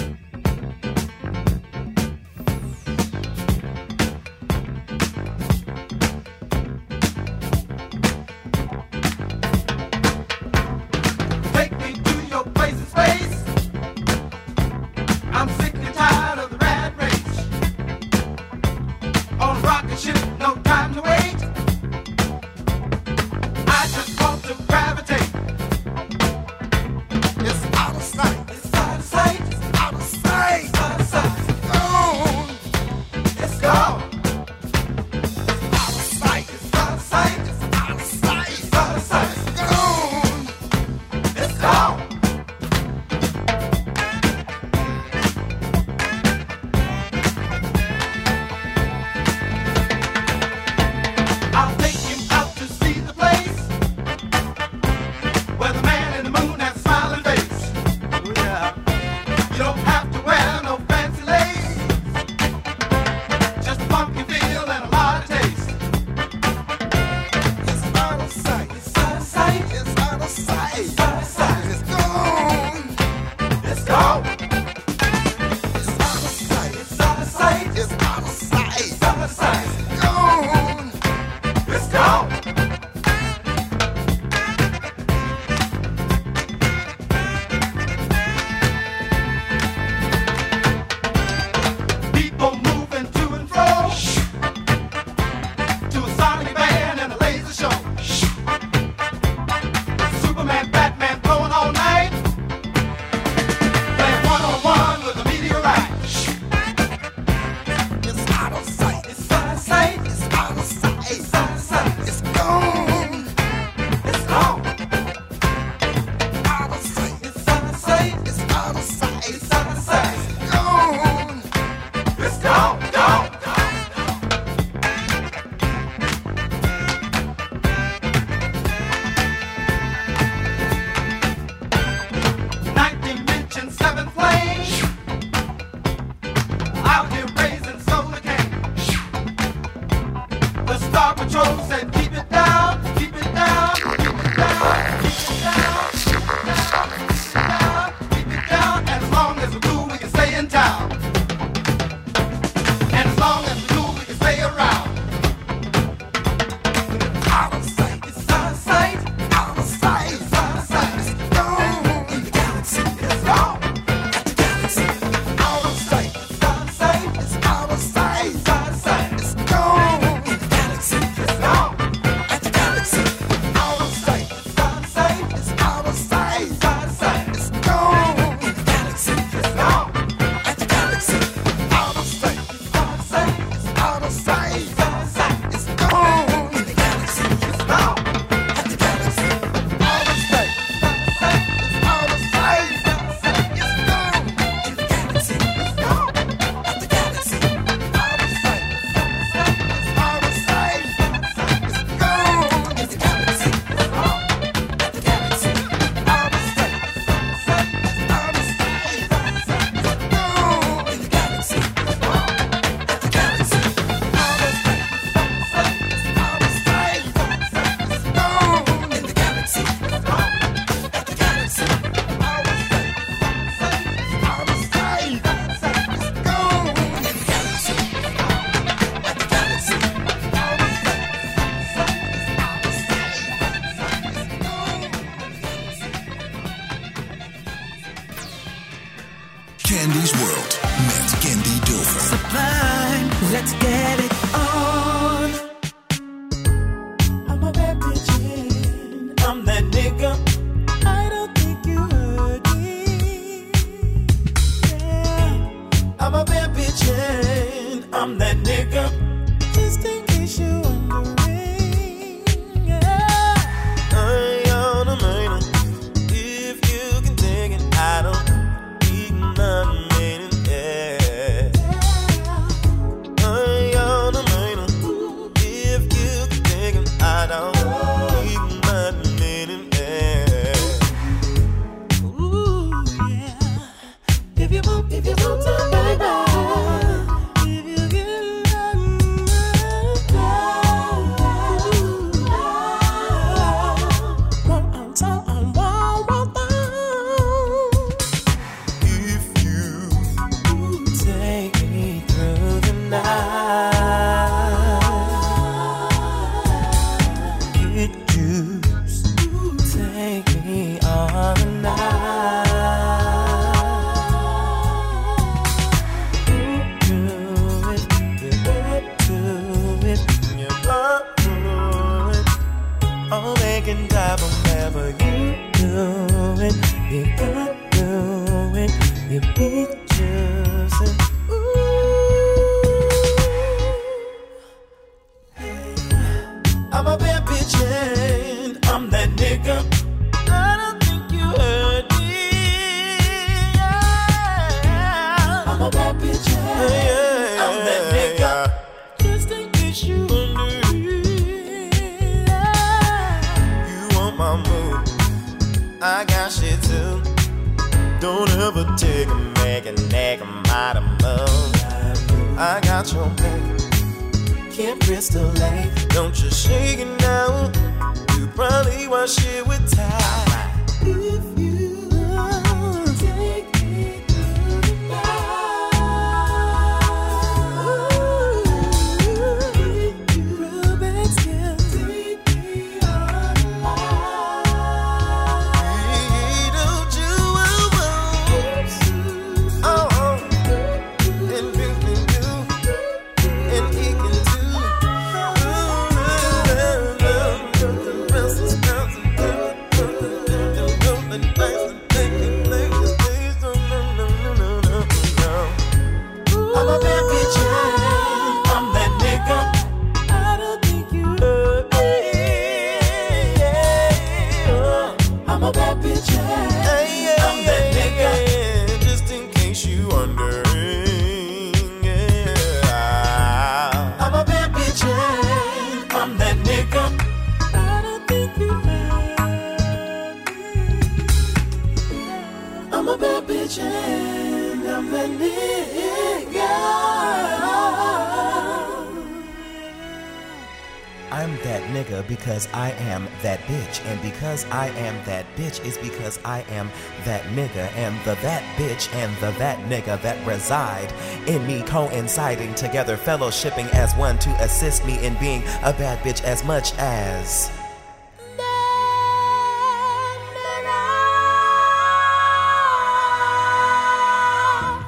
Bitch and the that nigga that reside in me coinciding together, fellowshipping as one to assist me in being a bad bitch as much as.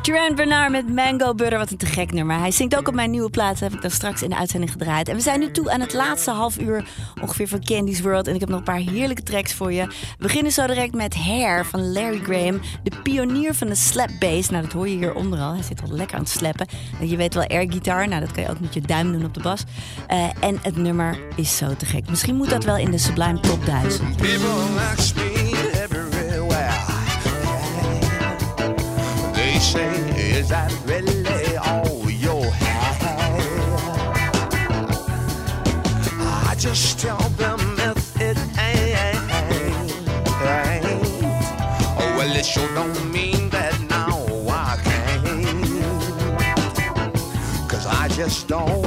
Duran Bernard met Mango Butter, wat een te gek nummer. Hij zingt ook op mijn nieuwe plaat, heb ik dan straks in de uitzending gedraaid. En we zijn nu toe aan het laatste half uur ongeveer van Candy's World. En ik heb nog een paar heerlijke tracks voor je. We beginnen zo direct met Hair van Larry Graham, de pionier van de slap bass. Nou, dat hoor je hier onder al. Hij zit al lekker aan het slappen. Je weet wel air guitar, nou dat kan je ook met je duim doen op de bas. Eh, en het nummer is zo te gek. Misschien moet dat wel in de Sublime Top 1000. People ask me everywhere. They say, is just tell them if it ain't. Oh, well, it sure don't mean that now I can't. Cause I just don't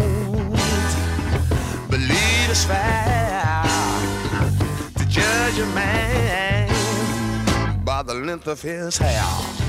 believe it's fair to judge a man by the length of his hair.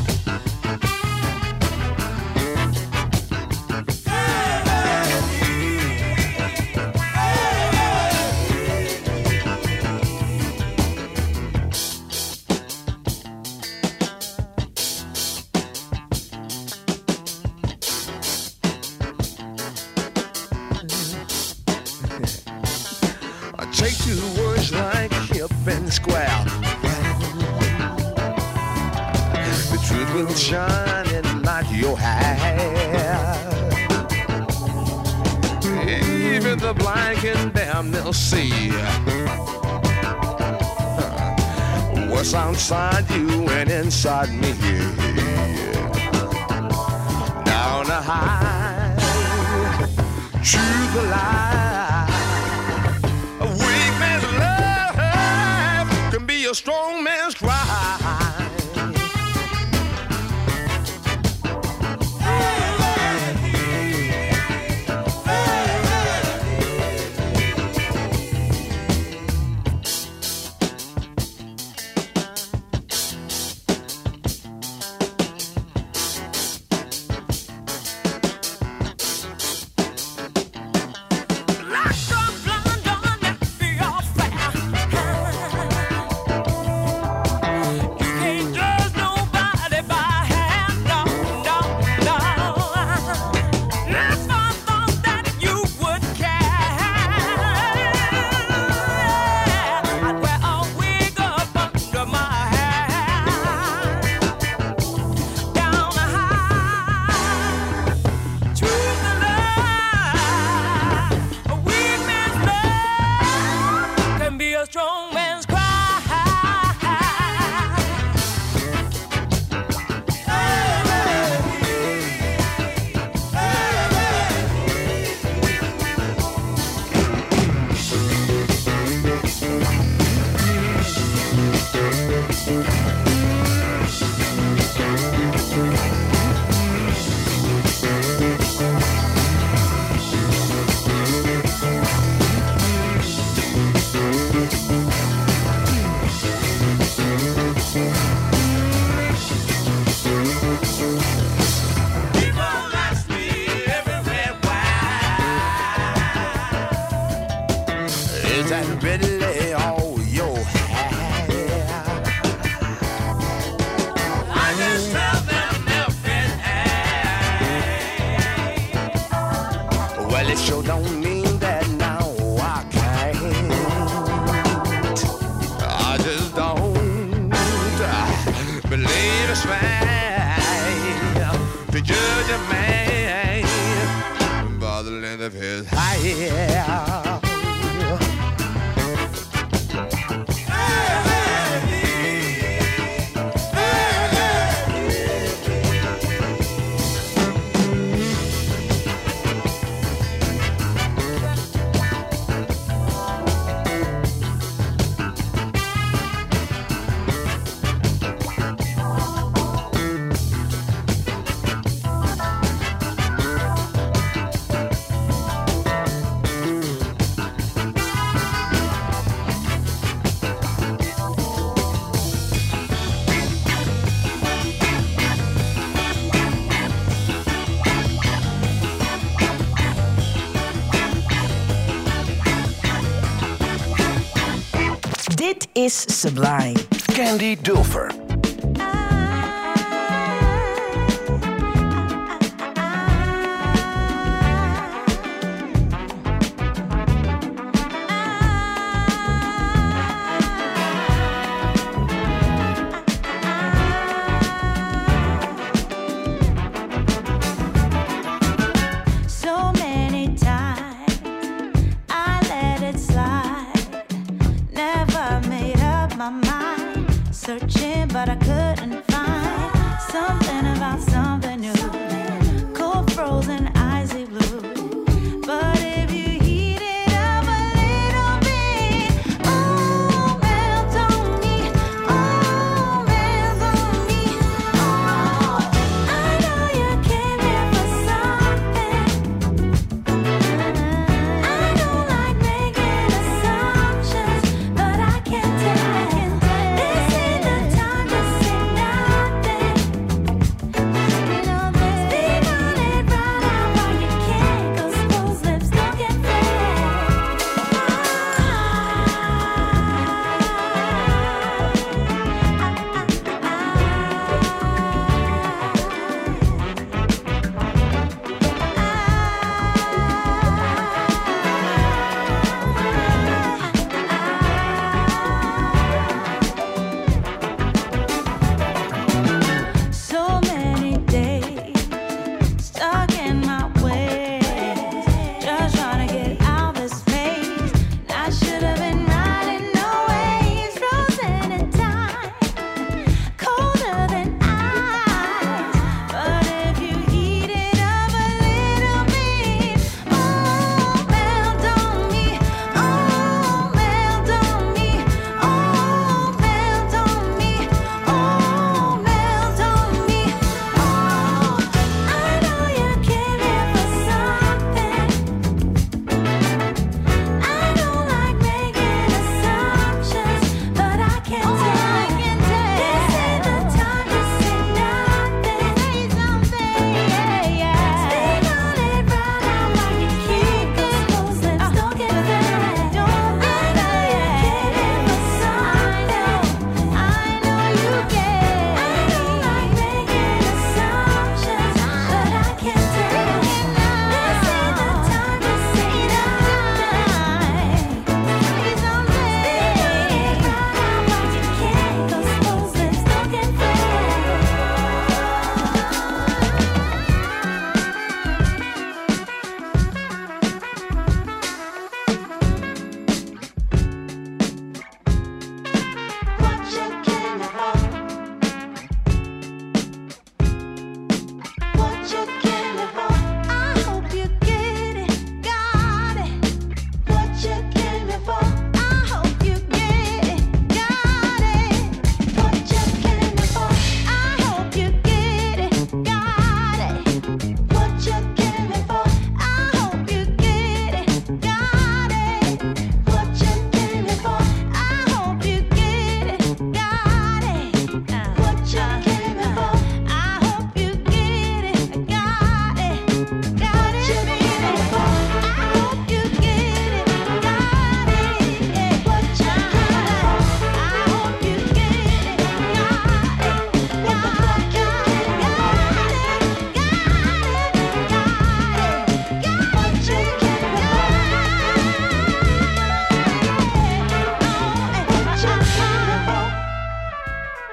See what's outside you and inside me. Is Sublime. Candy Dulfer.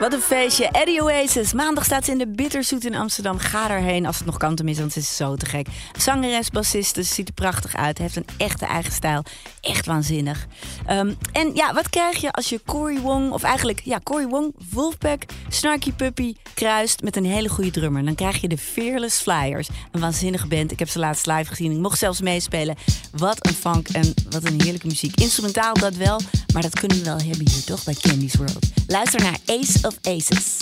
Wat een feestje. Eddie Oasis. Maandag staat ze in de Bitterzoet in Amsterdam. Ga erheen als het nog kan tenminste, want ze is zo te gek. Zangeres, bassiste, ziet er prachtig uit. Heeft een echte eigen stijl. Echt waanzinnig. Ehm, en ja, wat krijg je als je Cory Wong, of eigenlijk ja, Cory Wong, Wolfpack, Snarky Puppy kruist met een hele goede drummer? Dan krijg je de Fearless Flyers. Een waanzinnige band. Ik heb ze laatst live gezien. Ik mocht zelfs meespelen. Wat een funk en wat een heerlijke muziek. Instrumentaal dat wel, maar dat kunnen we wel hebben hier toch bij Candy's World. Luister naar Ace of Aces.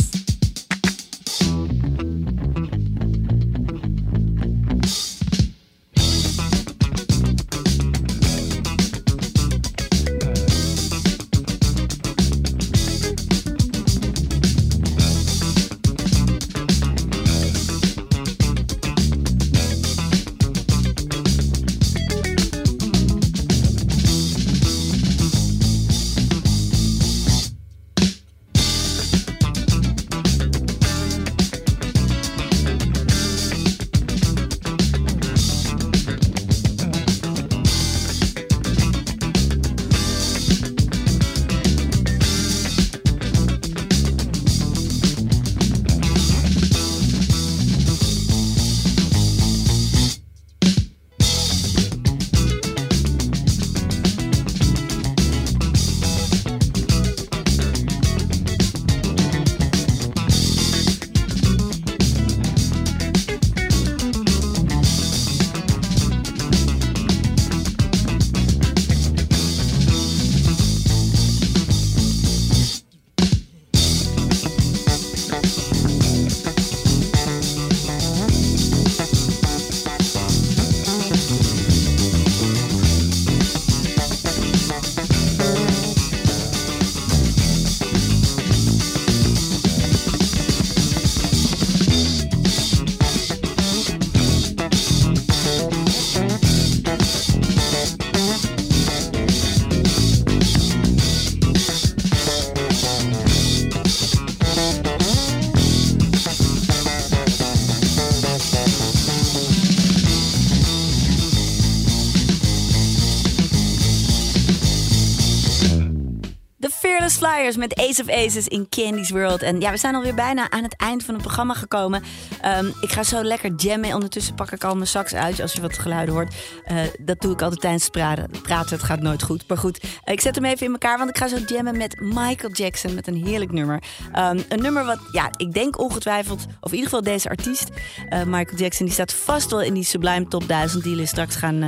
Met Ace of Aces in Candy's World. En ja, we zijn alweer bijna aan het eind van het programma gekomen. Ehm, ik ga zo lekker jammen. Ondertussen pak ik al mijn sax uit als je wat geluiden hoort. Eh, dat doe ik altijd tijdens praten. praten. Het gaat nooit goed. Maar goed, eh, ik zet hem even in elkaar. Want ik ga zo jammen met Michael Jackson. Met een heerlijk nummer. Ehm, een nummer wat, ja, ik denk ongetwijfeld... Of in ieder geval deze artiest, eh, Michael Jackson... die staat vast wel in die Sublime Top 1000... Die jullie straks gaan,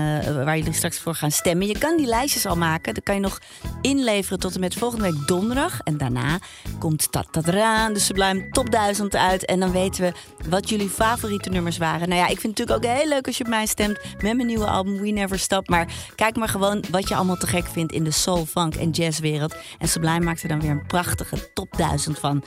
waar jullie straks voor gaan stemmen. Je kan die lijstjes al maken. Dat kan je nog inleveren tot en met volgende week donderdag. En daarna komt eraan, de Sublime Top 1000 uit. En dan weten we wat jullie favoriete nummers waren. Nou ja, ik vind het natuurlijk ook heel leuk als je op mij stemt met mijn nieuwe album We Never Stop. Maar kijk maar gewoon wat je allemaal te gek vindt in de soul, funk en jazzwereld. En Sublime maakt er dan weer een prachtige top 1000 van.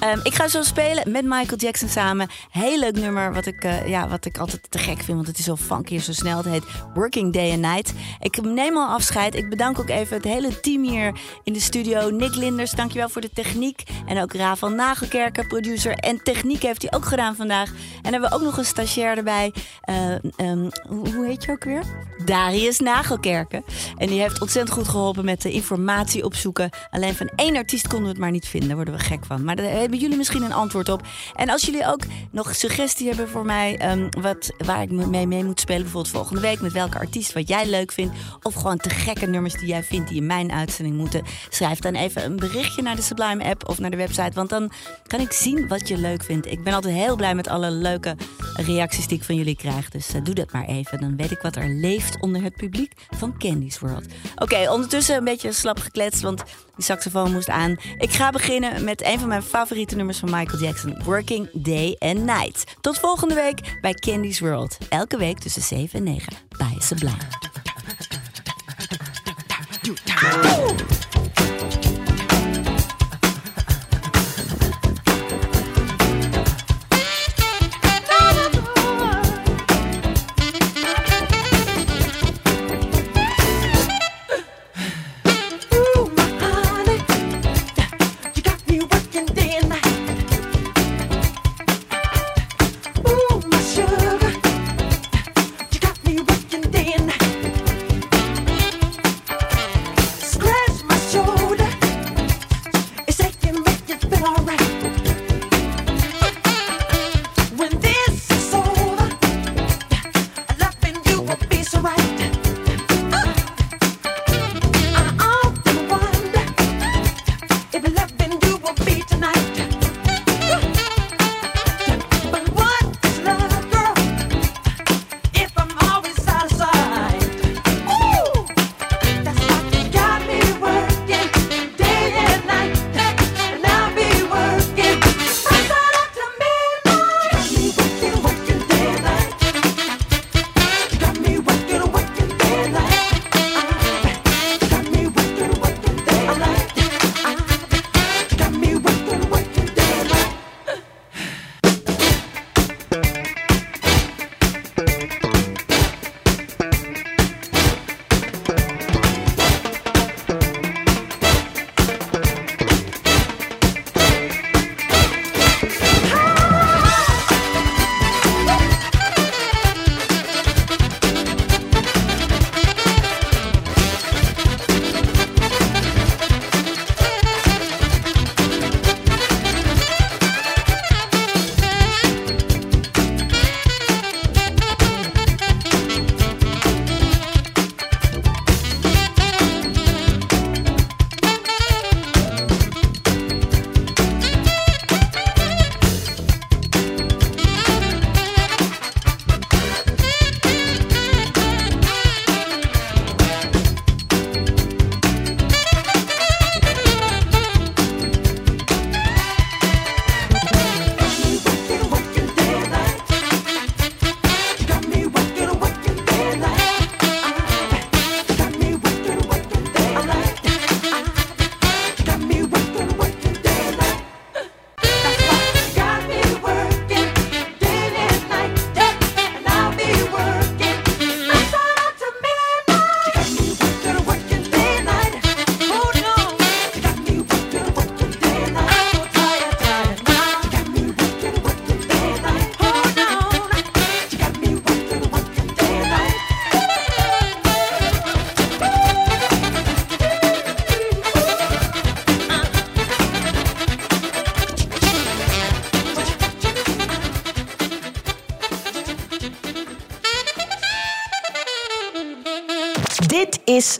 Ehm, ik ga zo spelen met Michael Jackson samen. Heel leuk nummer wat ik, eh, ja, wat ik altijd te gek vind, want het is zo funky en zo snel. Het heet Working Day and Night. Ik neem al afscheid. Ik bedank ook even het hele team hier in de studio. Nick Linders, dankjewel voor de techniek. En ook Ra van Nagelkerken, producer. En techniek heeft hij ook gedaan vandaag. En hebben we ook nog een stagiair erbij. Eh, ehm, hoe, heet je ook weer? Darius Nagelkerken. En die heeft ontzettend goed geholpen met de informatie opzoeken. Alleen van één artiest konden we het maar niet vinden. Daar worden we gek van. Maar daar hebben jullie misschien een antwoord op. En als jullie ook nog suggestie hebben voor mij... ehm, wat, waar ik mee, mee moet spelen, bijvoorbeeld volgende week... met welke artiest wat jij leuk vindt... of gewoon te gekke nummers die jij vindt die in mijn uitzending moeten... schrijf dan even een berichtje naar de Sublime app of naar de website. Want dan kan ik zien wat je leuk vindt. Ik ben altijd heel blij met alle leuke reacties die ik van jullie krijg. Dus eh, doe dat maar even. Dan weet ik wat er leeft onder het publiek van Candy's World. Oké, ondertussen een beetje slap gekletst, want die saxofoon moest aan. Ik ga beginnen met een van mijn favoriete nummers van Michael Jackson. Working Day and Night. Tot volgende week bij Candy's World. Elke week tussen 7 en 9 bij Sublime.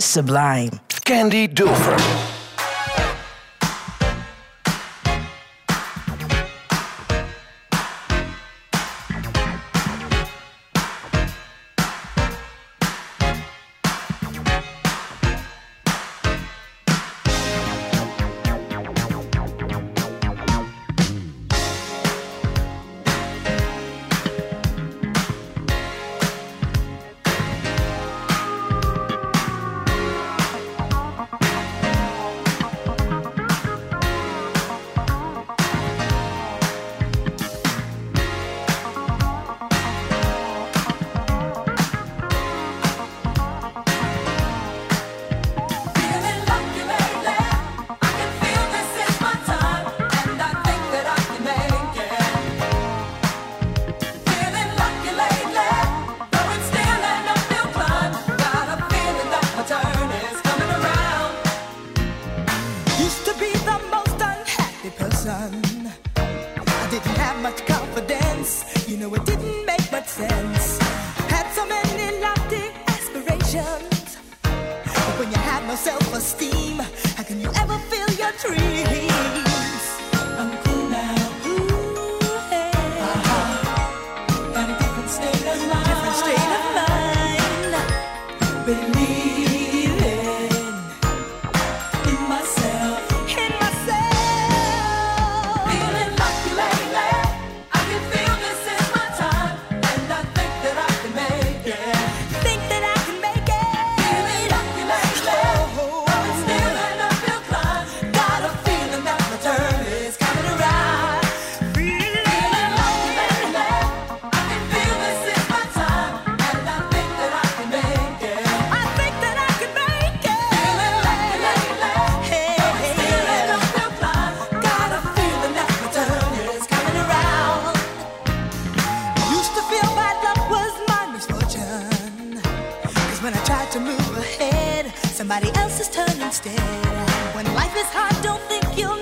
sublime. Candy Dulfer. I tried to move ahead, somebody else is turning instead. When life is hard, don't think you'll